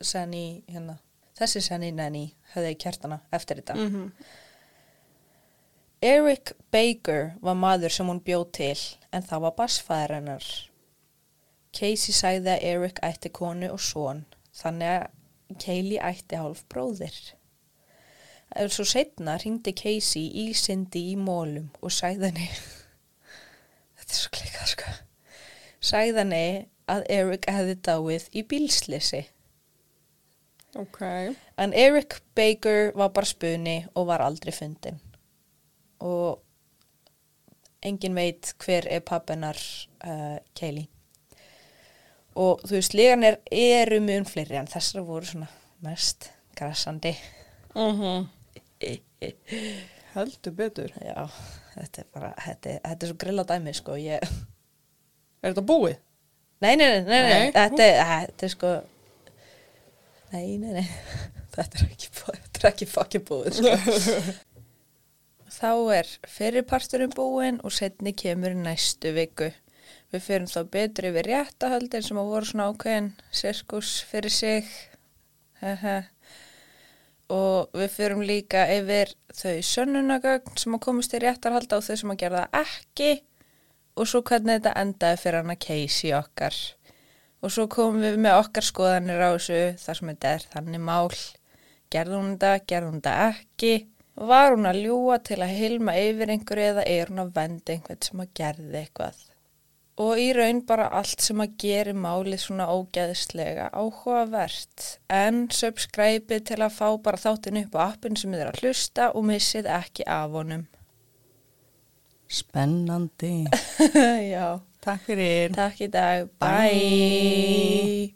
Speaker 1: senni hérna, þessi senni nenni hefði ég kjartana eftir þetta
Speaker 2: Mhm.
Speaker 1: Eric Baker var maður sem hún bjóð til en það var basfæður hennar. Casey sagði að Eric ætti konu og son þannig að Kaylee ætti hálf bróðir. En svo setna ringdi Casey í Cindy í mólum og sagði henni þetta er svo klikað sko sagði henni að Eric hefði dáið í bílslisi.
Speaker 2: Ok.
Speaker 1: En Eric Baker var bara spuni og var aldrei fundin. Og engin veit hver er pappinar uh, Kaylee. Og þú veist, líganir eru mun fleiri en þessar voru svona mest grassandi.
Speaker 2: Mhm. Heldur betur.
Speaker 1: Já, þetta er bara, þetta er, þetta er svo grilla dæmi, sko. Ég...
Speaker 2: Er þetta búið?
Speaker 1: Nei, nei, nei, nei, nei. Þetta, er, þetta er sko, nei, nei, nei, þetta er ekki, þetta er ekki fucking búið, sko. Þá er fyrirparturinn búinn og setni kemur næstu viku. Við fyrir þá betur yfir réttahöldin sem að voru svona ákveðin sirkus fyrir sig. Og við fyrir líka yfir þau sönnunagögn sem að komast í réttarhalda og þau sem að gera það ekki og svo hvernig þetta endaði fyrir hana Casey okkar. Og svo komum við með okkar skoðanir á þessu þar sem þetta er þannig mál. Gerði hún þetta, gerði hún þetta ekki? Var hún að ljúa til að hilma yfir einhverju eða er hún að venda einhvern sem að gerði eitthvað? Og í raun bara allt sem að geri málið svona ógeðislega áhugavert. En subscribe til að fá bara þáttinn upp á appin sem þið er að hlusta og missið ekki af honum.
Speaker 2: Spennandi.
Speaker 1: Já.
Speaker 2: Takk fyrir.
Speaker 1: Takk í dag.
Speaker 2: Bye.
Speaker 1: Bye.